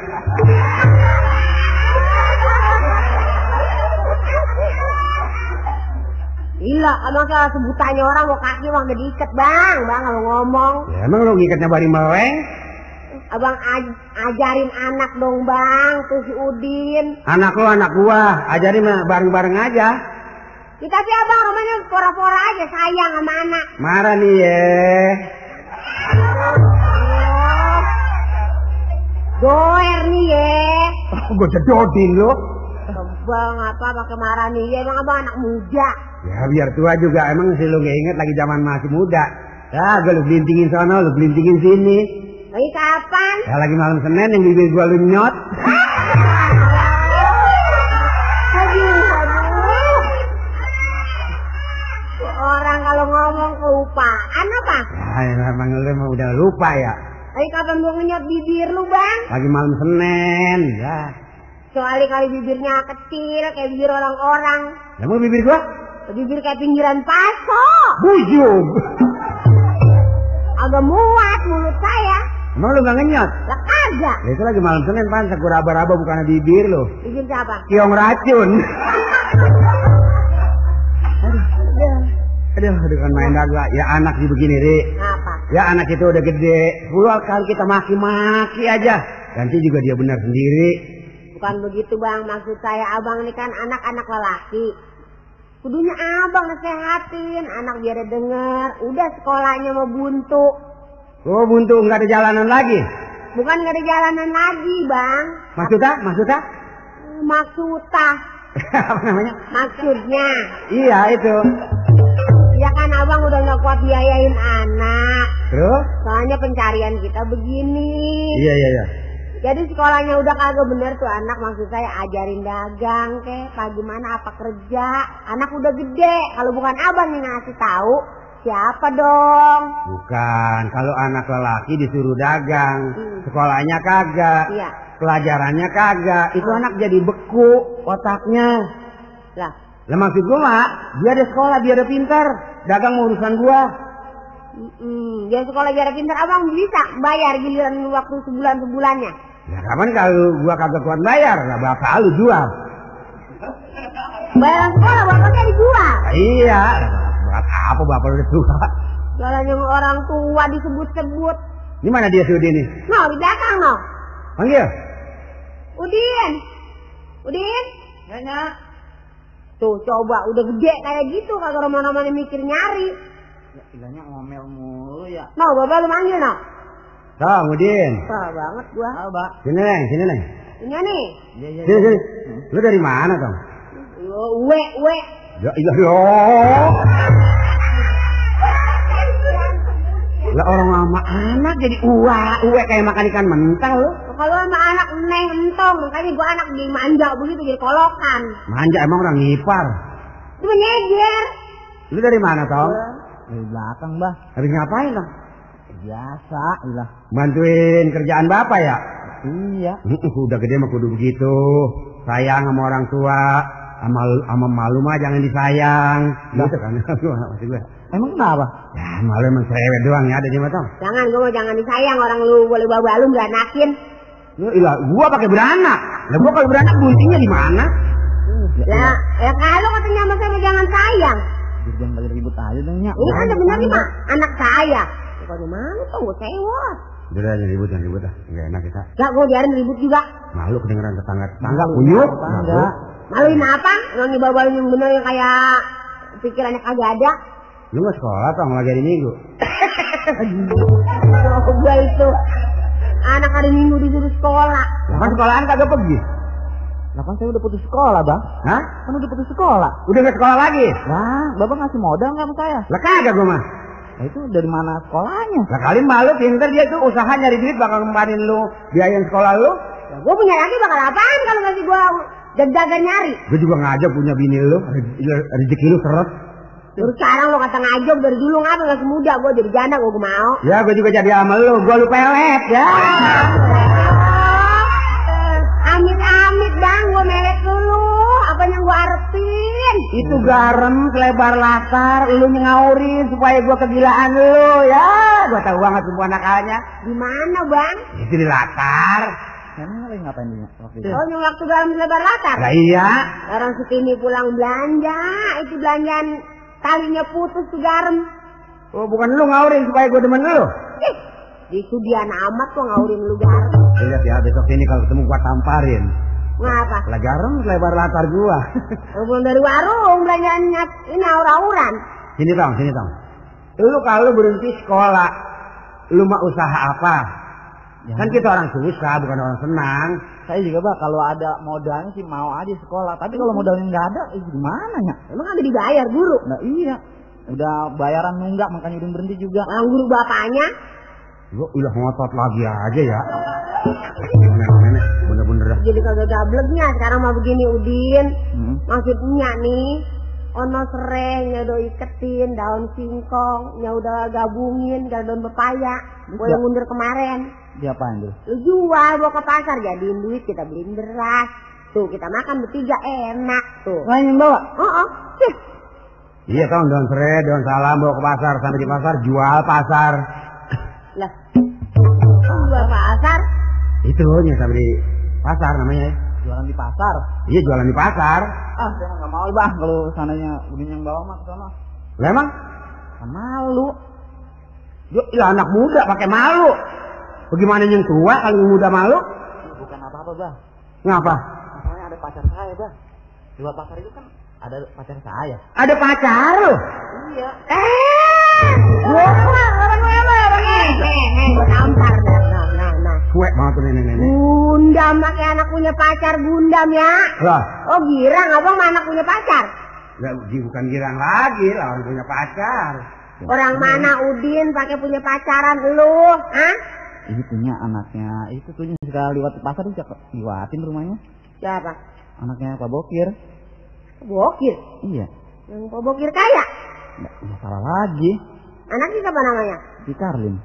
Gila, emang kayak sebutannya orang mau kaki emang udah diikat bang, bang kalau ngomong. Ya, emang lu ngikatnya bari meleng? Abang aj- ajarin anak dong bang, tuh si Udin. Anak lu, anak gua. Ajarin bareng-bareng aja. Ya, tapi abang rumahnya pora-pora aja sayang sama anak. Marah nih ya. Doer nih ye. gua jedodin lu. Bang apa pakai marah nih ya, emang abang anak muda. Ya biar tua juga. Emang sih lu nggak inget lagi zaman masih muda. Ya, gua lu gelintingin sana, lu gelintingin sini. Lagi kapan? Ya lagi malam Senin yang bibir gua lu nyot. Orang kalau ngomong kelupaan apa? Ya, emang lu emang udah lupa ya. Lagi kapan gua ngenyot bibir lu bang? Lagi malam Senin. Ya. Kecuali kali bibirnya kecil kayak bibir orang-orang. Emang bibir gua? Bibir kayak pinggiran paso. Bujung. Agak muat mulut saya. Emang lu gak ngenyot? Lah kagak. Ya, itu lagi malam Senin pantas gua raba-raba bukan bibir lu. Bibir siapa? Kiong racun. Aduh, aduh kan main daga. Ya anak sih begini, Ri. Apa? Ya anak itu udah gede. Puluhan kali kita maki-maki aja. Nanti juga dia benar sendiri. Bukan begitu bang, maksud saya abang ini kan anak-anak lelaki. Kudunya abang nasehatin, anak biar denger. Udah sekolahnya mau buntu. Oh buntu nggak ada jalanan lagi. Bukan gak ada jalanan lagi bang. Maksudnya? Maksudnya? Maksudnya, [LAUGHS] Apa namanya? maksudnya. Iya itu. Ya kan abang udah gak kuat biayain anak. Terus? Soalnya pencarian kita begini. Iya iya iya. Jadi sekolahnya udah kagak bener tuh anak maksud saya ajarin dagang kek, bagaimana apa kerja. Anak udah gede, kalau bukan abang yang ngasih tahu, siapa dong? Bukan. Kalau anak lelaki disuruh dagang, Hmm. sekolahnya kagak, Iya. pelajarannya kagak. Itu Oh. anak jadi beku otaknya. Lah, Lah maksud gua mak, dia ada sekolah, dia ada pintar. Dagang mau urusan gua. mm, dia sekolah biar pintar abang bisa bayar giliran waktu sebulan sebulannya. Ya kapan kalau gua kagak kuat bayar, lah bapak lu jual. Bayar sekolah bapaknya dijual. Nah, iya. Berat apa bapak lu udah tua? Jalannya orang tua disebut-sebut. Ini mana dia si Udin nih? No, di belakang no. Panggil. Udin. Udin. Nanya. Tuh coba udah gede kayak gitu kagak roman-roman mikir nyari. Ya, ilahnya ngomel mulu ya. No, bapak lu manggil no. Tong, Udin. Salah banget gua. Ah, Mbak. Sini neng, sini neng. Ini nih. Iya, iya. Sini, sini. Lu dari mana Tong? Yo, we, we. Ya iya yo. Lah orang sama anak jadi uwa, uwe kayak makan ikan mentah lu. Kalau sama anak neng entong, makanya gua anak jadi manja begitu jadi kolokan. Manja emang orang ngipar. Itu menyeger. Lu dari mana Tong? Dari belakang, Mbah. Habis ngapain Tong? Biasa, ilah. Bantuin kerjaan bapak ya? Iya. Udah gede mah kudu begitu. Sayang sama orang tua. Sama, sama malu mah jangan disayang. Gitu kan. [LAUGHS] Maksud gue. Emang kenapa? Ya malu emang cerewet doang ya ada di mata. Jangan gua mau jangan disayang orang lu boleh bawa lu nggak nakin. Lu ilah, gua pakai beranak. Lah gua kalau beranak guntingnya di mana? Lah, ya kalau katanya sama saya jangan sayang. Jangan balik ribut aja dong. Ini kan sebenarnya mah anak saya. Kalau di mana tuh sewot. Udah dah, jangan ribut, jangan ribut dah. Enggak enak kita. Gak gua biarin ribut juga. Malu kedengeran tetangga. Tetangga kunyuk. Tetangga. Maluin apa? Yang dibawa-bawain yang bener yang kayak pikirannya kagak ada. Lu nggak sekolah lagi hari minggu. [LAUGHS] Oh, gua itu anak hari minggu disuruh sekolah. Lah kan sekolahan kagak pergi. Lah kan saya udah putus sekolah, Bang. Hah? Kan udah putus sekolah. Udah nggak sekolah lagi? Lah, Bapak ngasih modal nggak sama saya? Lah kagak gua mah. Nah, itu dari mana sekolahnya? Lah kali malu pinter dia tuh usaha nyari duit bakal kemarin lu biayain sekolah lu. Ya, gua punya laki bakal apaan kalau ngasih gua dag-dagan nyari. Gue juga ngajak punya bini lu, Re- rezeki lu seret. Terus sekarang lo kata ngajok dari dulu ngapa gak semudah gua jadi janda gua mau. Ya gue juga jadi sama lu, gue lu pelet ya. Amit-amit bang, gua melet dulu. Apa yang gua arepin? Itu garam selebar latar, lu ngaurin supaya gue kegilaan lu ya. Gue tahu banget semua nakalnya. Di mana bang? Itu di latar. Emang lagi ngapain dia waktu itu? Oh, yang waktu dalam lebar latar. Lah iya. Orang Sutini pulang belanja, itu belanjaan talinya putus tuh garam. Oh bukan lu ngaurin supaya gue demen lu. Ih, itu dia amat tuh ngaurin lu garam. Lihat ya besok ini kalau ketemu gua tamparin. Ngapa? Lah garam selebar latar gua. [LAUGHS] Lu pulang dari warung belanjaannya ini aur-auran. sini tong, sini tong. Lu kalau berhenti sekolah, lu mah usaha apa? Ya, Kan kita orang susah, bukan orang senang. Saya juga, Bang, kalau ada modalnya sih mau aja sekolah. Tapi kalau modalnya nggak ada, eh, gimana, Nya? Emang ada dibayar guru? Nah, iya. Udah bayaran nunggak, makanya udah berhenti juga. Orang guru bapaknya Lu udah ngotot lagi aja ya. Bener-bener dah. jadi kagak gableknya sekarang mah begini Udin. Hmm. Maksudnya nih ono serai nya udah iketin daun singkong udah gabungin daun pepaya gue yang mundur kemarin Diapain dulu? lu jual bawa ke pasar jadiin duit kita beliin beras tuh kita makan bertiga enak tuh yang bawa? oh oh Cih. Iya tong, daun serai, daun salam bawa ke pasar, sampai di pasar jual pasar. lah jual pasar Itu nya sampai di pasar namanya. ya. Jualan di pasar. Iya jualan di pasar. Ah, saya nggak mau, Bang. Kalau sananya udah yang bawa mah sana. Lah emang? Kan malu. Ya, ya anak muda pakai malu. Bagaimana yang tua kalau yang muda malu? Bukan apa-apa, Bang. Ngapa? pacar saya, Bang. Di luar pasar itu kan ada pacar saya. Ada pacar lo? Iya. Eh, gua orang gue apa orang ini? Eh, eh, gua tampar dah. Cuek banget tuh nenek-nenek. Gundam pakai anak punya pacar gundam ya. Lah, Oh girang abang mah anak punya pacar. nggak, bukan girang lagi lah orang punya pacar. Orang mana Udin pakai punya pacaran lu? Hah? Ini punya anaknya. Itu tuh yang suka lewat pasar tuh cakep. Lewatin rumahnya. Siapa? Anaknya Pak Bokir. Bokir. Iya. Yang Pak Bokir kaya. Nggak, nggak salah lagi. Anaknya siapa namanya? Si Karlin.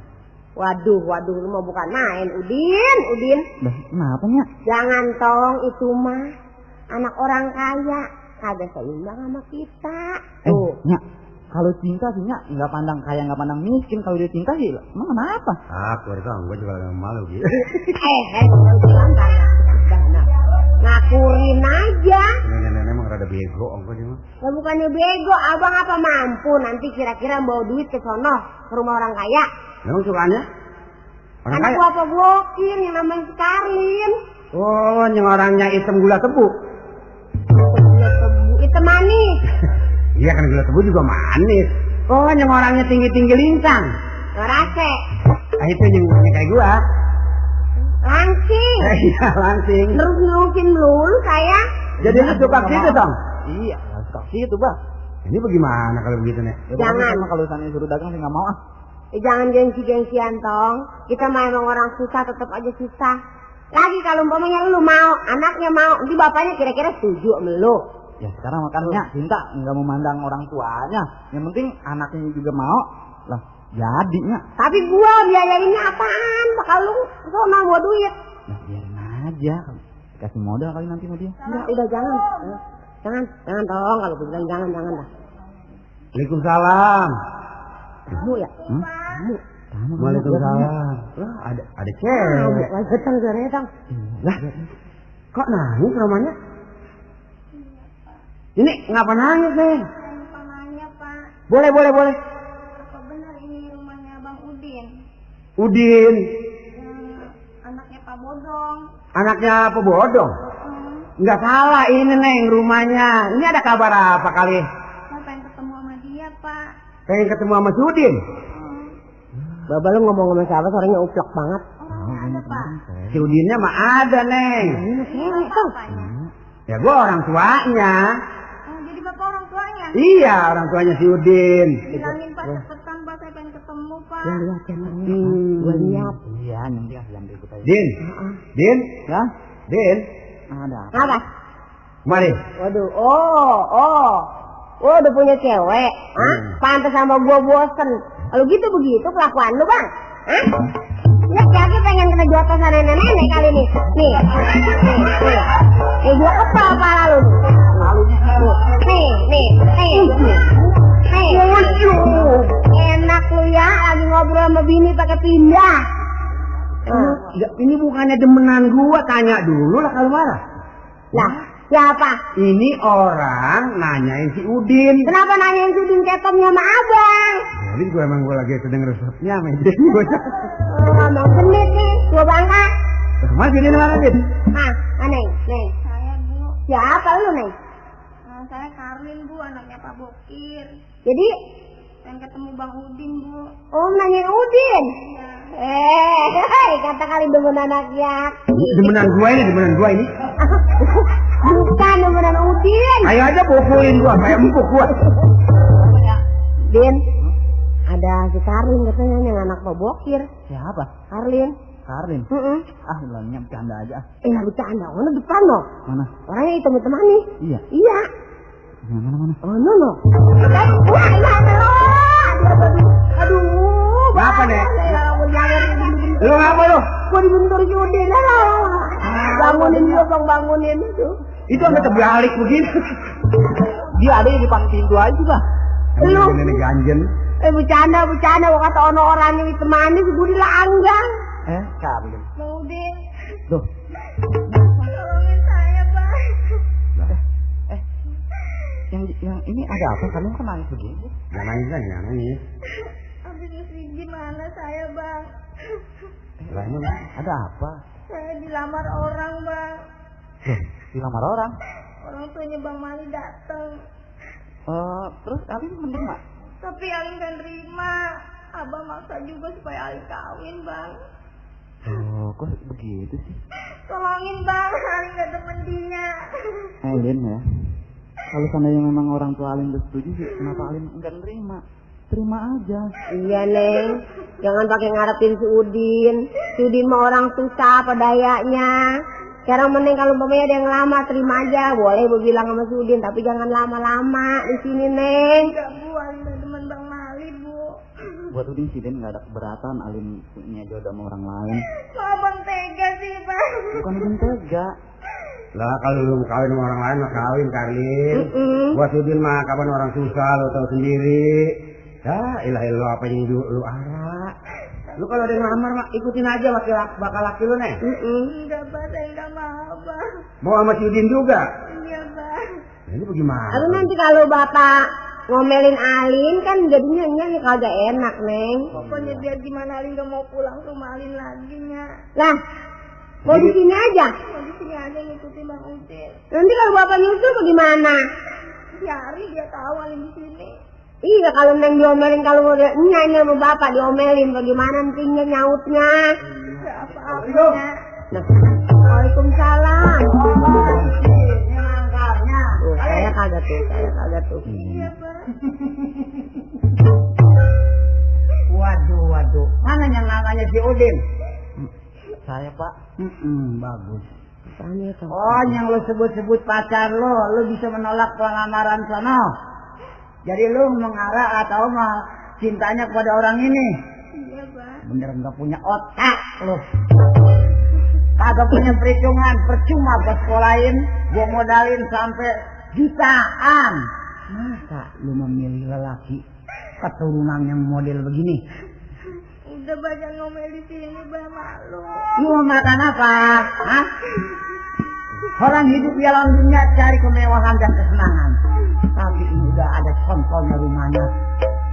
Waduh, waduh, lu mau bukan main, Udin, Udin. Dah, kenapa nya? Jangan tong itu mah anak orang kaya, kagak seimbang sama kita. Eh, Tuh, nya. Kalau cinta sih nya nggak pandang kaya nggak pandang miskin. Kalau dia cinta sih emang kenapa? Ah, keluar kau, gue juga malu gitu. [LAUGHS] eh, eh, jangan bilang. Ngakurin aja. Nenek-nenek emang rada bego, ongko dia mah. Ya bukannya bego, abang apa mampu nanti kira-kira bawa duit ke sono ke rumah orang kaya. Memang sukaannya? Orang Anak kaya? gua apa bokir yang namanya si Karin. Oh, yang orangnya hitam gula tebu. Gula tebu, itu manis. [LAUGHS] Iya kan gula tebu juga manis. Oh, yang orangnya tinggi-tinggi lintang. Ngerase, Ah, itu yang kayak gua. langsing. [LAUGHS] Iya, langsing. Terus ngelukin melulu saya. Jadi lu suka gitu dong? Iya, suka gitu bang. Ini bagaimana kalau begitu nih? Ya, Jangan. kalau misalnya suruh dagang sih nggak mau ah. Eh, jangan gengsi-gengsian tong. Kita mah emang orang susah tetap aja susah. Lagi kalau umpamanya lu mau, anaknya mau, nanti bapaknya kira-kira setuju sama lu. Ya sekarang makanya cinta nggak memandang orang tuanya. Yang penting anaknya juga mau. Lah, jadinya. Tapi gua biayainnya apaan? Bakal lu sono gua duit. Nah, biarin aja. Kasih modal kali nanti sama dia. Udah, udah jangan. Jangan, jangan tolong kalau gua bilang jangan, jangan dah. Waalaikumsalam. Kamu ya? Hmm? Kamu. Kamu Waalaikumsalam. Lah, ada ada Kamu, cewek. lagi getang geretang. Lah, kok nangis namanya? Ini ngapa nangis? Lupa nanya pak, Boleh, boleh, boleh. apa benar ini rumahnya Bang Udin? Udin, Yang anaknya Pak Bodong. anaknya apa bodong? Hmm, Nggak salah ini, Neng, rumahnya. Ini ada kabar apa kali? saya pengen ketemu sama dia pak. Pengen ketemu sama si Udin. Hmm, Bapak lu ngomong sama siapa suaranya uplok banget. orangnya ada pak. Si Udinnya mah ada, Neng. Ini cewek Siapa tong. apanya? Ya gua orang tuanya. Oh, jadi bapak orang tuanya? Iya, orang tuanya si Udin. Bilangin pak cepetan pak, saya pengen ketemu pak. Ya lihat ya. Hmm. Gua lihat. Iya, nanti ah yang ikut aja. Din, Din, Ya, Din, ada. Apa? mari. Waduh, oh, oh. Oh, udah punya cewek. Hah? Hmm. Pantes sama gua bosen. Kalau gitu begitu kelakuan lu, Bang. Hah? Laki-laki pengen kena jotos sama nenek-nenek kali nih. Nih, nih, nih. Nih, gua kepal pala lu. Nih, nih, nih. Nih. Enak lu ya, lagi ngobrol sama bini pakai pindah. Ya, ini bukannya demenan gua, tanya dulu lah kalau marah. Lah, siapa? Ini orang nanyain si Udin. Kenapa nanyain sudin ketomnya sama abang? Jadi gua emang gua lagi sedang resepnya sama Udin. Gua Oh, emang genit nih, gua bangga. Mas Udin mana Udin? Hah, aneh, neng. Saya bu, Siapa lu, neng? Nah, saya Karlin bu, anaknya Pak Bokir. Jadi, Pengen ketemu Bang Udin bu. oh nanyain Udin. Iya. Eh, [LAUGHS] hei, kata kali demen anaknya. Demenan gua ini, demenan gua ini. [LAUGHS] Bukan demenan Udin. Ayo aja pukulin gua, kayak empuk gua. Din, ada si Karin katanya yang anak Pak Bokir. Siapa? Karlin. Karlin. Heeh. Ah, bilangnya bercanda aja. Eh, nggak bercanda. Mana depan loh. Mana? Orangnya itu teman nih. Iya. Iya. Yang mana mana? Oh, no, no. Wah, iya, aduh. Aduh? Ya, ampun, jangan. Lu ngapa lu? Gua dibentur. Ah. Bangunin gua, bang, bangunin. Aduh. Itu sampai terbalik begini. Dia ada yang di depan pintu aja bah. Lu. Nenek ganjen. Eh, bercanda, bercanda. Gua kata ono orang yang temani, si Budi langgang. Eh, Karlin. Bang Udin, Tuh, tolongin saya bang. yang yang ini ada apa? Kalian kok nangis begini? Jangan nangis kan, jangan nangis. Habis itu gimana saya bang? Eh, Lah, ini ada apa? Saya dilamar orang bang. Loh, Dilamar orang. Orang tuanya Bang Mali datang. Eh, terus Alin menerima. Tapi Alin gak terima. Abang maksa juga supaya Alin kawin, Bang. Oh, kok begitu sih? Tolongin, Bang. Alin gak temen dia. [LAUGHS] Alin ya. Kalau seandainya memang orang tua Alin udah setuju sih, kenapa Alin enggak nerima? Terima aja. Iya Neng, jangan pakai ngarepin si Udin. Si Udin mah orang susah apa dayanya. Sekarang mending kalau umpamanya ada yang lama terima aja. Boleh bu bilang sama si Udin, tapi jangan lama-lama di sini Neng. Enggak, Bu. Temen Bang Mali, Bu. Buat Udin sih Den nggak ada keberatan Alin punya jodoh sama orang lain. Kok abang tega sih, Bang? Bukan Udin tega. Lah kalau lu kawin sama orang lain mah kawin Karlin. Mm-mm. Buat Udin mah kapan orang susah lu tahu sendiri. Ya ilah ilah apa yang lu, lu arah. Lu kalau ada yang ngelamar mah ikutin aja bakal bakal laki lu nih. Enggak, Bang. Saya enggak mau, Bang. Mau sama si Udin juga. Iya, Bang. Nah, ini bagaimana? Tapi nanti kalau bapak ngomelin Alin kan jadinya nya kagak enak Neng. Pokoknya biar gimana Alin gak mau pulang ke rumah Alin lagi, Nya. Lah, mau di sini aja. Mau di sini aja ngikutin Bang Udin. Nanti kalau bapak nyusul bagaimana? Biari dia tahu Alin di sini. Iya kalau neng diomelin kalau dia nyanyi sama bapak diomelin bagaimana nantinya nyautnya. Enggak apa-apa. Nah, Waalaikumsalam. Tuh, saya kagak tuh, saya kagak tuh. Iya, Bang. [LAUGHS] Waduh, waduh. Mana yang namanya si Udin? Saya Pak. Hmm, bagus. Tanya. Oh, yang lo sebut-sebut pacar lo, lo bisa menolak pelamaran sono. Jadi lo mengarah atau mau cintanya kepada orang ini. Iya, Bang. Bener nggak punya otak lo. Kagak punya perhitungan, percuma gue sekolahin, gue modalin sampai jutaan. Masa lu memilih lelaki keturunan yang model begini? Udah banyak ngomel di sini, Bang. Malu. Lu mau makan apa? Hah? Orang hidup di alam dunia cari kemewahan dan kesenangan. Tapi ini udah contohnya rumahnya.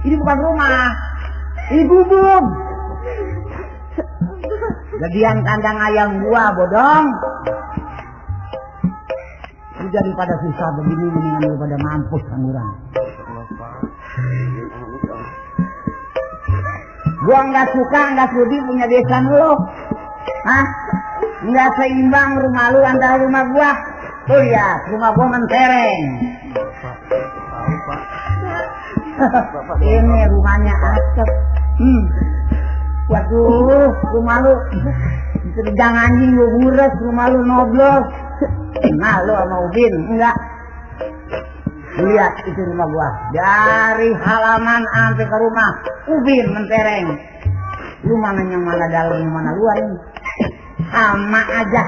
Ini bukan rumah. Ini gubuk. Gedean kandang ayam gua, bodong. Lu daripada susah begini, mendingan lu pada mampus angguran. Gua nggak suka, nggak sudi punya desa lu. Hah? Nggak seimbang rumah lu antara rumah gua. Tuh lihat, rumah gua mentereng. [LAUGHS] Ini rumahnya asap. Hmm. Waduh, rumah lu sedang anjing lu ngures, rumah lu noblos. [CLEARS THROAT] Nah, lu sama Ubin, enggak. Lihat itu rumah gua. Dari halaman sampai ke rumah, Ubin mentereng. Lu mana yang mana dalam, yang mana luar ini? Sama aja.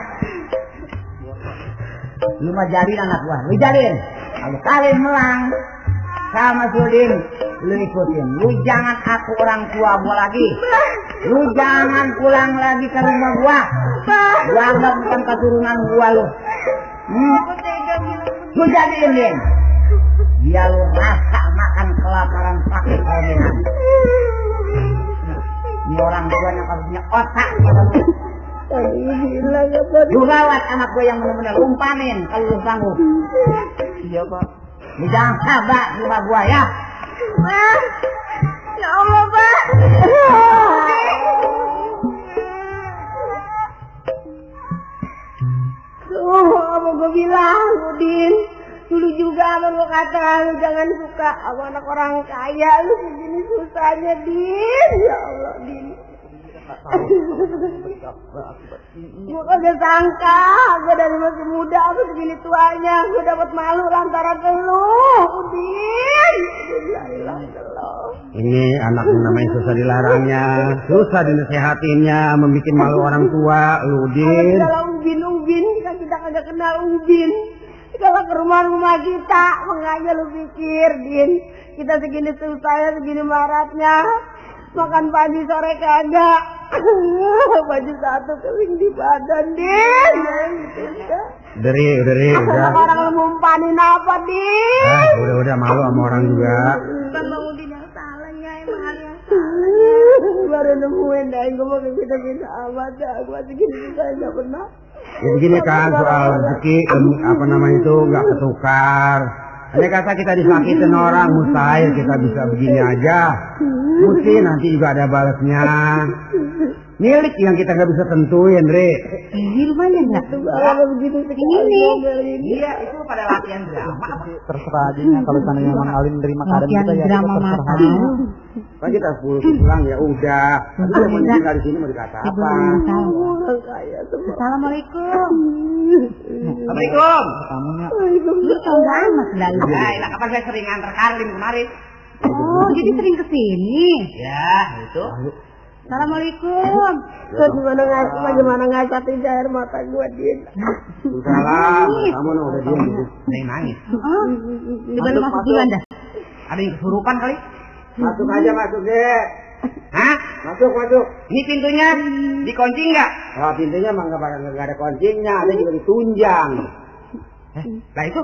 Lu mah jalin anak gua, lu jalin. Kalau kalian melang, sama Sudin, lu ikutin. Lu jangan aku orang tua gua lagi. Lu jangan pulang lagi ke rumah gua. Gua anggap bukan keturunan gua lu. Hmm? Lu jadiin din. Dia lu rasa makan kelaparan sakit kalian. Ini orang tua yang punya otak. Gila ya Pak. Lu rawat anak gue yang benar-benar umpanin kalau lu sanggup. Iya Pak. Jangan sabar di rumah gua ya. Bang. Ya Allah, Bang. Tuh, apa gue bilang, Udin. Dulu juga abang gue kata, lu jangan suka sama anak orang kaya. Lu segini susahnya, Din. Ya Allah, Din. Gue kagak sangka, gue dari masih muda, aku segini tuanya. Gue dapat malu lantaran lu, Udin. Ini anak yang namanya susah dilarangnya, susah dinasehatinya, membuat malu orang tua, lu Kalau Udin. dalam ubin-ubin, kita kita kagak kenal ubin. Kalau ke rumah-rumah kita, makanya lu pikir, Din. Kita segini susahnya, segini maratnya. Makan pagi sore kagak. [LAUGHS] Baju satu kering di badan, Din. Gitu, Udah, Ri, udah. Orang lu ngumpanin apa, Din? Ah, udah, udah malu sama orang juga. Bukan Bang Udin yang salah, Nya. Emang yang salah. Baru nemuin dah, gue mau kita-kita amat dah. Gue segini susahnya gak pernah. Ya begini kan soal rezeki apa namanya itu nggak ketukar. Hanya kata kita disakitin orang mustahil kita bisa begini aja. Mesti nanti juga ada balasnya. Milik yang kita nggak bisa tentuin, Re. Ini rumahnya enggak? Kalau begitu Ini. Iya, itu pada latihan drama. terserah aja nya kalau seandainya Mang Alin nerima keadaan Latihan kita ya kita drama terserah mata. Kan kita pulang pulang ya udah. Tapi kalau mau tinggal di sini mau dikata apa? Assalamualaikum. Assalamualaikum. Assalamualaikum. Tamunya Lu tau banget dah lu. Ya, enak kapan saya sering antar Karlin kemarin. Oh, jadi sering ke sini. Ya, itu. Assalamualaikum. Bagaimana ngas, bagaimana ngasatin air mata gue din. Salam, kamu no, udah diam gitu. Yang nangis. Oh, lu masuk dulu anda. Ada yang kesurupan kali. Masuk aja masuk deh. Hah? Masuk masuk. Ini pintunya dikunci nggak? Oh, pintunya emang nggak ada kuncinya, ada juga ditunjang. Eh, lah itu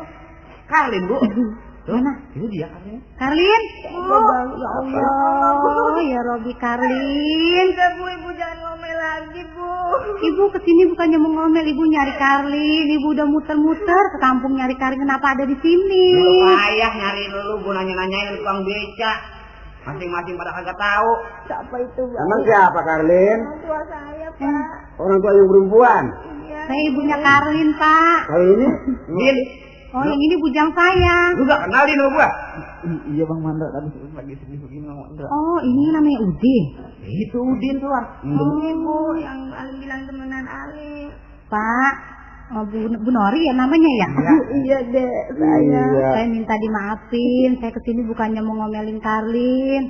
Karlin, Bu. [LAUGHS] Mana? itu dia Karlin. Karlin. Oh, ya Allah, ya Robi Karlin. Udah bu, ibu jangan ngomel lagi bu. Ibu ke sini bukannya mau ngomel, ibu nyari Karlin. Ibu udah muter-muter ke kampung nyari Karlin. Kenapa ada di sini? Lu payah nyari lu, gua nanya-nanyain tukang beca. Masing-masing pada kagak tahu. Siapa itu bu? Emang siapa Karlin? Orang tua saya pak. Orang tua yang perempuan. Saya ibunya Karlin, Pak. Kalau ini? Din, Oh, yang ini bujang saya. lu gak kenalin sama gua? I- iya Bang Mandra tadi lagi sedih begini Bang Mandra. Oh, ini namanya Udin. Itu Udin tuh. ah. Ini bu, yang Alim bilang temenan Alim. Pak, oh, Bu, Bu Nori ya namanya ya? Iya deh, saya. Iya. Saya minta dimaafin, saya ke sini bukannya mau ngomelin Karlin.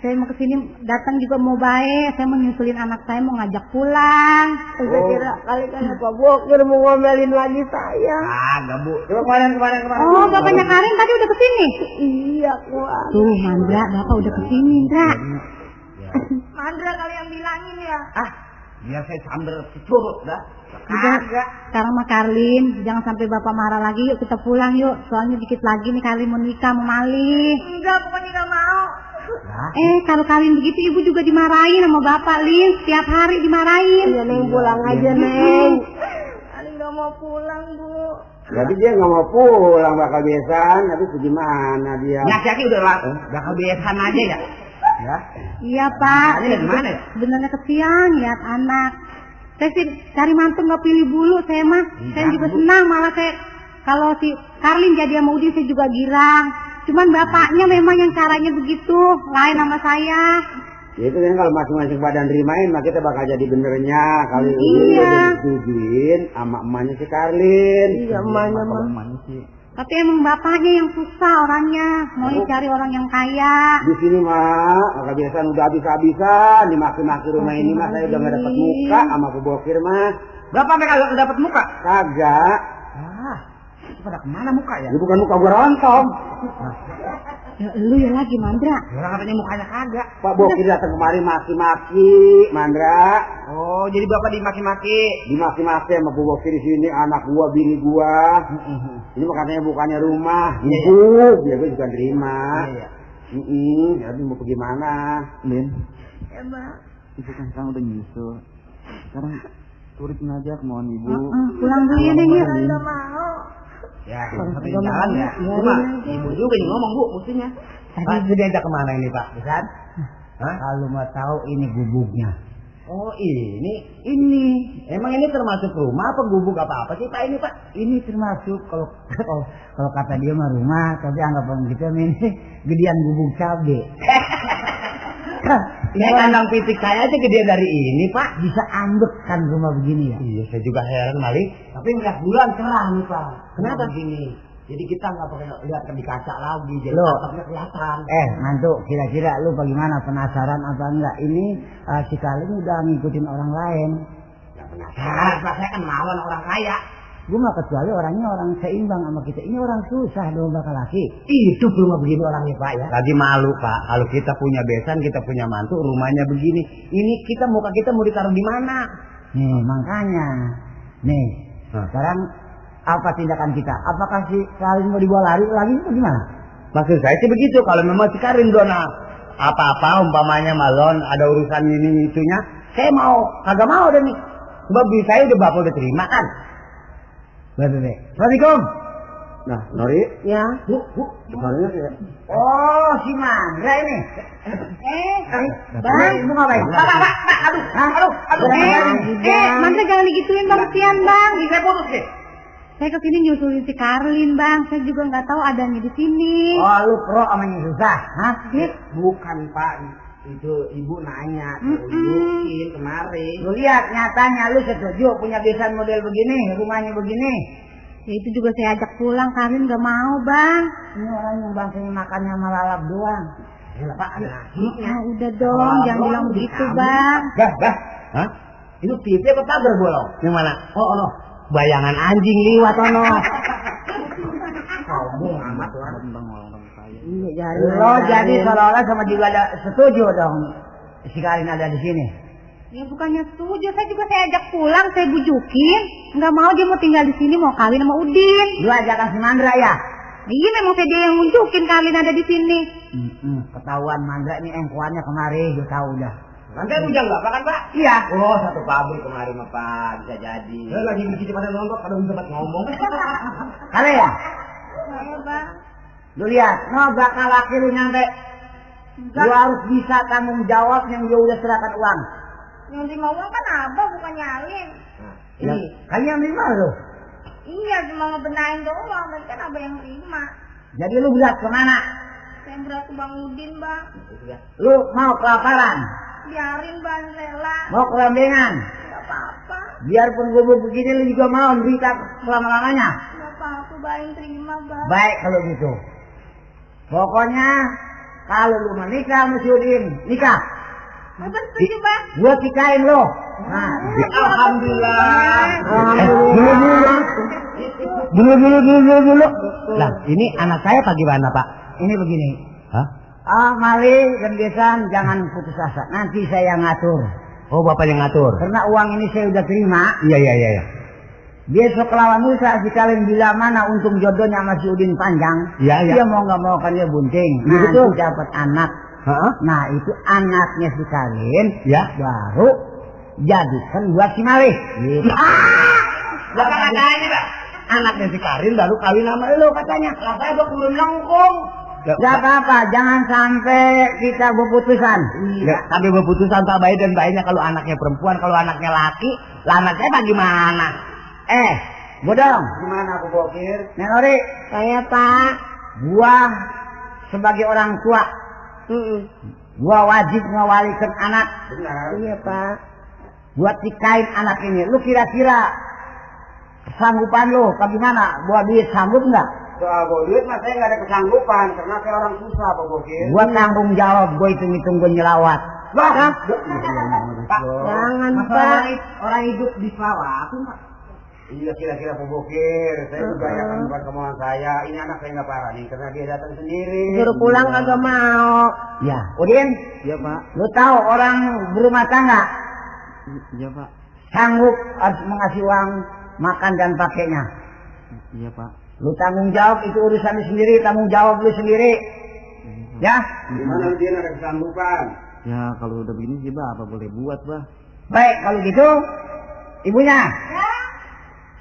Saya mau ke sini datang juga mau baik, saya mau nyusulin anak saya mau ngajak pulang. Saya kira kali kan Pak Bokir mau ngomelin lagi saya. Kagak, Bu. Coba kemarin kemarin kemarin. Oh, bapaknya Karin tadi udah ke sini. Iya kuat. Tuh, Mandra, bapak udah ke sini, Indra. Mandra kali yang bilangin ya. Ah, biar saya sambil curut dah. Udah, sekarang mah Karlin, jangan sampai bapak marah lagi, yuk kita pulang yuk. Soalnya dikit lagi nih Karlin mau nikah, mau malih. Enggak, pokoknya enggak mau. Eh, kalau Karlin begitu ibu juga dimarahin sama bapak, Lin. Setiap hari dimarahin. Iya neng pulang aja neng. Alim enggak mau pulang bu. Jadi dia nggak mau pulang bakal besan, tapi gimana dia? Nyaki udah lah, udah kebiasaan aja ya. Ya. Iya pak, Ini dari mana ya? sebenarnya kesian lihat anak. Saya sih cari mantu nggak pilih bulu saya mah. Saya Iya, juga Bu. senang malah saya kalau si Karlin jadi sama Udin saya juga girang. Cuman bapaknya memang yang caranya begitu, lain sama saya. Ya itu kan kalau masing-masing badan rimain, maka kita bakal jadi benernya. Ini Iya. udah disetujuin sama emaknya si Karlin. Iya emaknya mah. Sih. Tapi emang bapaknya yang susah orangnya, mau cari orang yang kaya. Di sini mah, maka biasanya udah habis-habisan dimaki-maki rumah ini mah saya udah nggak dapat muka sama Bu Bokir mah. Berapa mereka kagak dapat muka? Kagak. Pada ke mana muka ya? Ini bukan muka gua rontok. Ya, lu ya lagi Mandra. Orang katanya mukanya kagak. Pak Bokir datang kemari maki-maki, Mandra. Oh, jadi bapak dimaki-maki. Dimaki-maki sama Bu Bokir di sini, anak gua, bini gua. Ini katanya bukannya rumah, Iya, ibu. Ya gua juga terima. Iya, Mm-mm, tapi mau bagaimana? Lin, Ya mbak. ibu kan sekarang udah nyusul. Sekarang turutin aja kemauan ibu. Heeh, pulang dulu ya Neng. Enggak mau. Ya, satu jalan ya. Cuma ibu juga yang ngomong bu, mestinya. Tadi itu diajak ke mana ini Pak? Bisa? Hah? Kalau mau tahu ini gubuknya. Oh ini, ini. Emang ini termasuk rumah apa gubuk apa apa sih Pak ini Pak? Ini termasuk kalau kalau, kalau kata dia mah rumah, tapi anggapan kita ini gedean gubuk cabe. [LAUGHS] Ini kandang pitik saya aja gede dari ini Pak. Bisa ambek kan rumah begini ya. Iya saya juga heran Malik. Tapi ngeliat bulan cerah nih pak. Kenapa? begini? Jadi kita nggak pakai lihat di kaca lagi, jadi Loh. atapnya kelihatan. Eh, mantu, kira-kira lu bagaimana penasaran apa enggak? Ini eh, si udah ngikutin orang lain. Penasaran, Pak, saya kan melawan orang kaya. Gue mah kecuali orangnya orang seimbang sama kita. Ini orang susah dong bakal laki. Itu rumah begini orangnya Pak ya. Lagi malu Pak. Kalau kita punya besan, kita punya mantu, rumahnya begini. Ini kita muka kita mau ditaruh di mana? Nih makanya, nih Hah. sekarang apa tindakan kita? Apakah si Kalin mau dibawa lari lagi atau gimana? Maksud saya sih begitu. Kalau memang si Karin dona apa-apa umpamanya malon ada urusan ini itunya, saya mau kagak mau deh nih. Sebab saya udah bapak udah terima kan. Baik, baik, baik. Assalamualaikum. Nah, Nori, Ya. bu, bu, depannya ya. Oh, si Mandra ini. Eh, Bang, ibu ngapain? Pak, pak, pak, pak, aduh, aduh, aduh. eh, eh, Mantra jangan digituin bang, kesian bang. Saya putus deh. Saya ke sini nyusulin si Karlin bang, saya juga nggak tahu adanya di sini. Oh, lu pro sama yang susah, hah? Bukan pak, itu ibu nanya, Mm-mm. tunjukin kemarin. Lu lihat nyatanya lu setuju punya besan model begini, rumahnya begini. Ya itu juga saya ajak pulang, Karlin nggak mau bang. Ini orang yang bangsanya makannya malalap doang. Ya, pak, ada Ah, udah dong, jangan bilang begitu bang. Bah, bah. Hah? Itu TV apa pagar bolong? Yang mana? Oh, ono. Bayangan anjing liwat ono. Sombong amat orang. Iya, jadi. Lo jadi seolah-olah sama juga ada setuju dong. Si Karin ada di sini. Ya bukannya setuju, saya juga saya ajak pulang, saya bujukin. Nggak mau dia mau tinggal di sini, mau kawin sama Udin. Lu ajakan si Mandra ya? Iya memang saya dia yang nunjukin Karlin ada di sini. Hmm, ketahuan Mandra ini engkuannya kemari, gue tahu dah. Nanti bujang nggak, Pak kan Pak? Iya. Oh, satu pabrik kemarin mah Pak, bisa jadi. Saya lagi di sini pada nonton, pada sempat ngomong. Kalian, Ayo bang. Lu lihat, no bakal lu nyampe. Lu harus bisa tanggung jawab yang dia udah serahkan uang. Yang terima uang kan abah bukan nyalin. Ini, kalian lima lu. Iya cuma ngebenahin doang, tapi kan abah yang terima. Jadi lu berat ke mana? Saya berat ke Bang Udin bang. Lu mau kelaparan? Biarin bang rela. Mau kelambengan? Gak apa-apa. Biarpun gue begini lu juga mau derita selama-lamanya. Gak apa-apa bang yang terima bang. Baik kalau gitu. Pokoknya kalau lu menikah sama si Udin, nikah. Abah setuju bang. Gua tikain lo. Nah, Alhamdulillah. Alhamdulillah. Dulu, dulu, dulu, dulu, dulu. Lah, ini anak saya apa gimana Pak? Ini begini. Hah? Ah, Mali dan jangan putus asa. Nanti saya ngatur. Oh, Bapak yang ngatur. Karena uang ini saya udah terima. Iya, iya, iya. Iya. Besok lawan Musa si kalian bila mana untung jodohnya sama si Udin panjang. Iya, iya. Dia mau nggak mau kan dia bunting. Iya, Nanti betul. dapat anak. Hah? Nah itu anaknya si kalian. Ya. Baru jadikan buat si Mali. Gitu. Lah kan katanya, Pak. Anaknya si Karin baru kawin sama lo katanya. Lah saya udah kurun lengkung. Gak apa-apa, jangan sampai kita berputusan. Ya, sampai berputusan tak baik dan baiknya kalau anaknya perempuan, kalau anaknya laki, lah anaknya bagaimana? Eh, bodong. Gimana aku bokir? Nenori, Saya pak. gua sebagai orang tua, Mm-mm. gua wajib ngewalikan anak. Benar. Iya pak. Buat nikahin anak ini. Lu kira-kira sanggupan lu bagaimana? Buat duit sanggup nggak? Soal bawa duit mah saya nggak ada kesanggupan karena saya orang susah Pak Bokir. Gua tanggung jawab, gua hitung-hitung gua nyelawat. Bah, Jangan pak. orang, orang hidup di sawah, aku. Iya kira-kira Pak Bokir, saya juga ya kan bukan kemauan saya. Ini anak saya nggak parah nih karena dia datang sendiri. Suruh pulang kagak mau. Ya, Udin, Iya Pak. lu tahu orang berumah tangga Iya Pak. sanggup harus mengasih uang makan dan pakainya. Iya Pak. Lu tanggung jawab itu urusan lu sendiri, tanggung jawab lu sendiri. Ya, Gimana dia ada kesanggupan? Ya kalau udah begini sih Pak, apa boleh buat Pak? baik kalau gitu, ibunya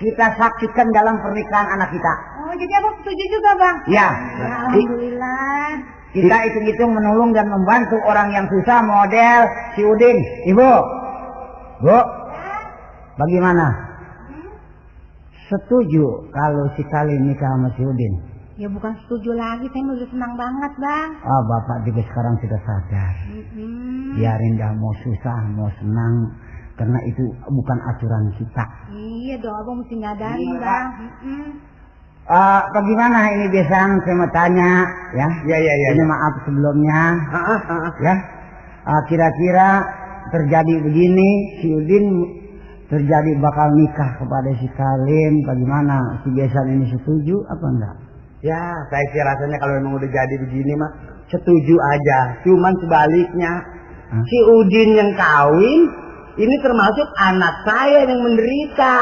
kita saksikan dalam pernikahan anak kita. Oh jadi abang setuju juga bang? Ya, Ya, Alhamdulillah. kita hitung-hitung menolong dan membantu orang yang susah model si Udin. Ibu, bu, bagaimana? Setuju kalau si kali nikah sama si Udin? Ya bukan setuju lagi, saya udah senang banget bang. Ah, bapak juga sekarang sudah sadar. Mm-mm. Biarin dah mau susah, mau senang, karena itu bukan aturan kita. Iya dong, abang mesti nyadarin bang. Mm-mm. Ah, bagaimana ini biasanya saya mau tanya, ya? Ya, ya, ya. Ini maaf sebelumnya, Ah, ah, ah, ah. ya. Ah, kira-kira terjadi begini, si Udin terjadi bakal nikah kepada si Kalim, bagaimana? Si Besan ini setuju apa enggak? Ya, saya sih rasanya kalau memang udah jadi begini mah setuju aja. Cuman sebaliknya, Hah? si Udin yang kawin ini termasuk anak saya yang menderita.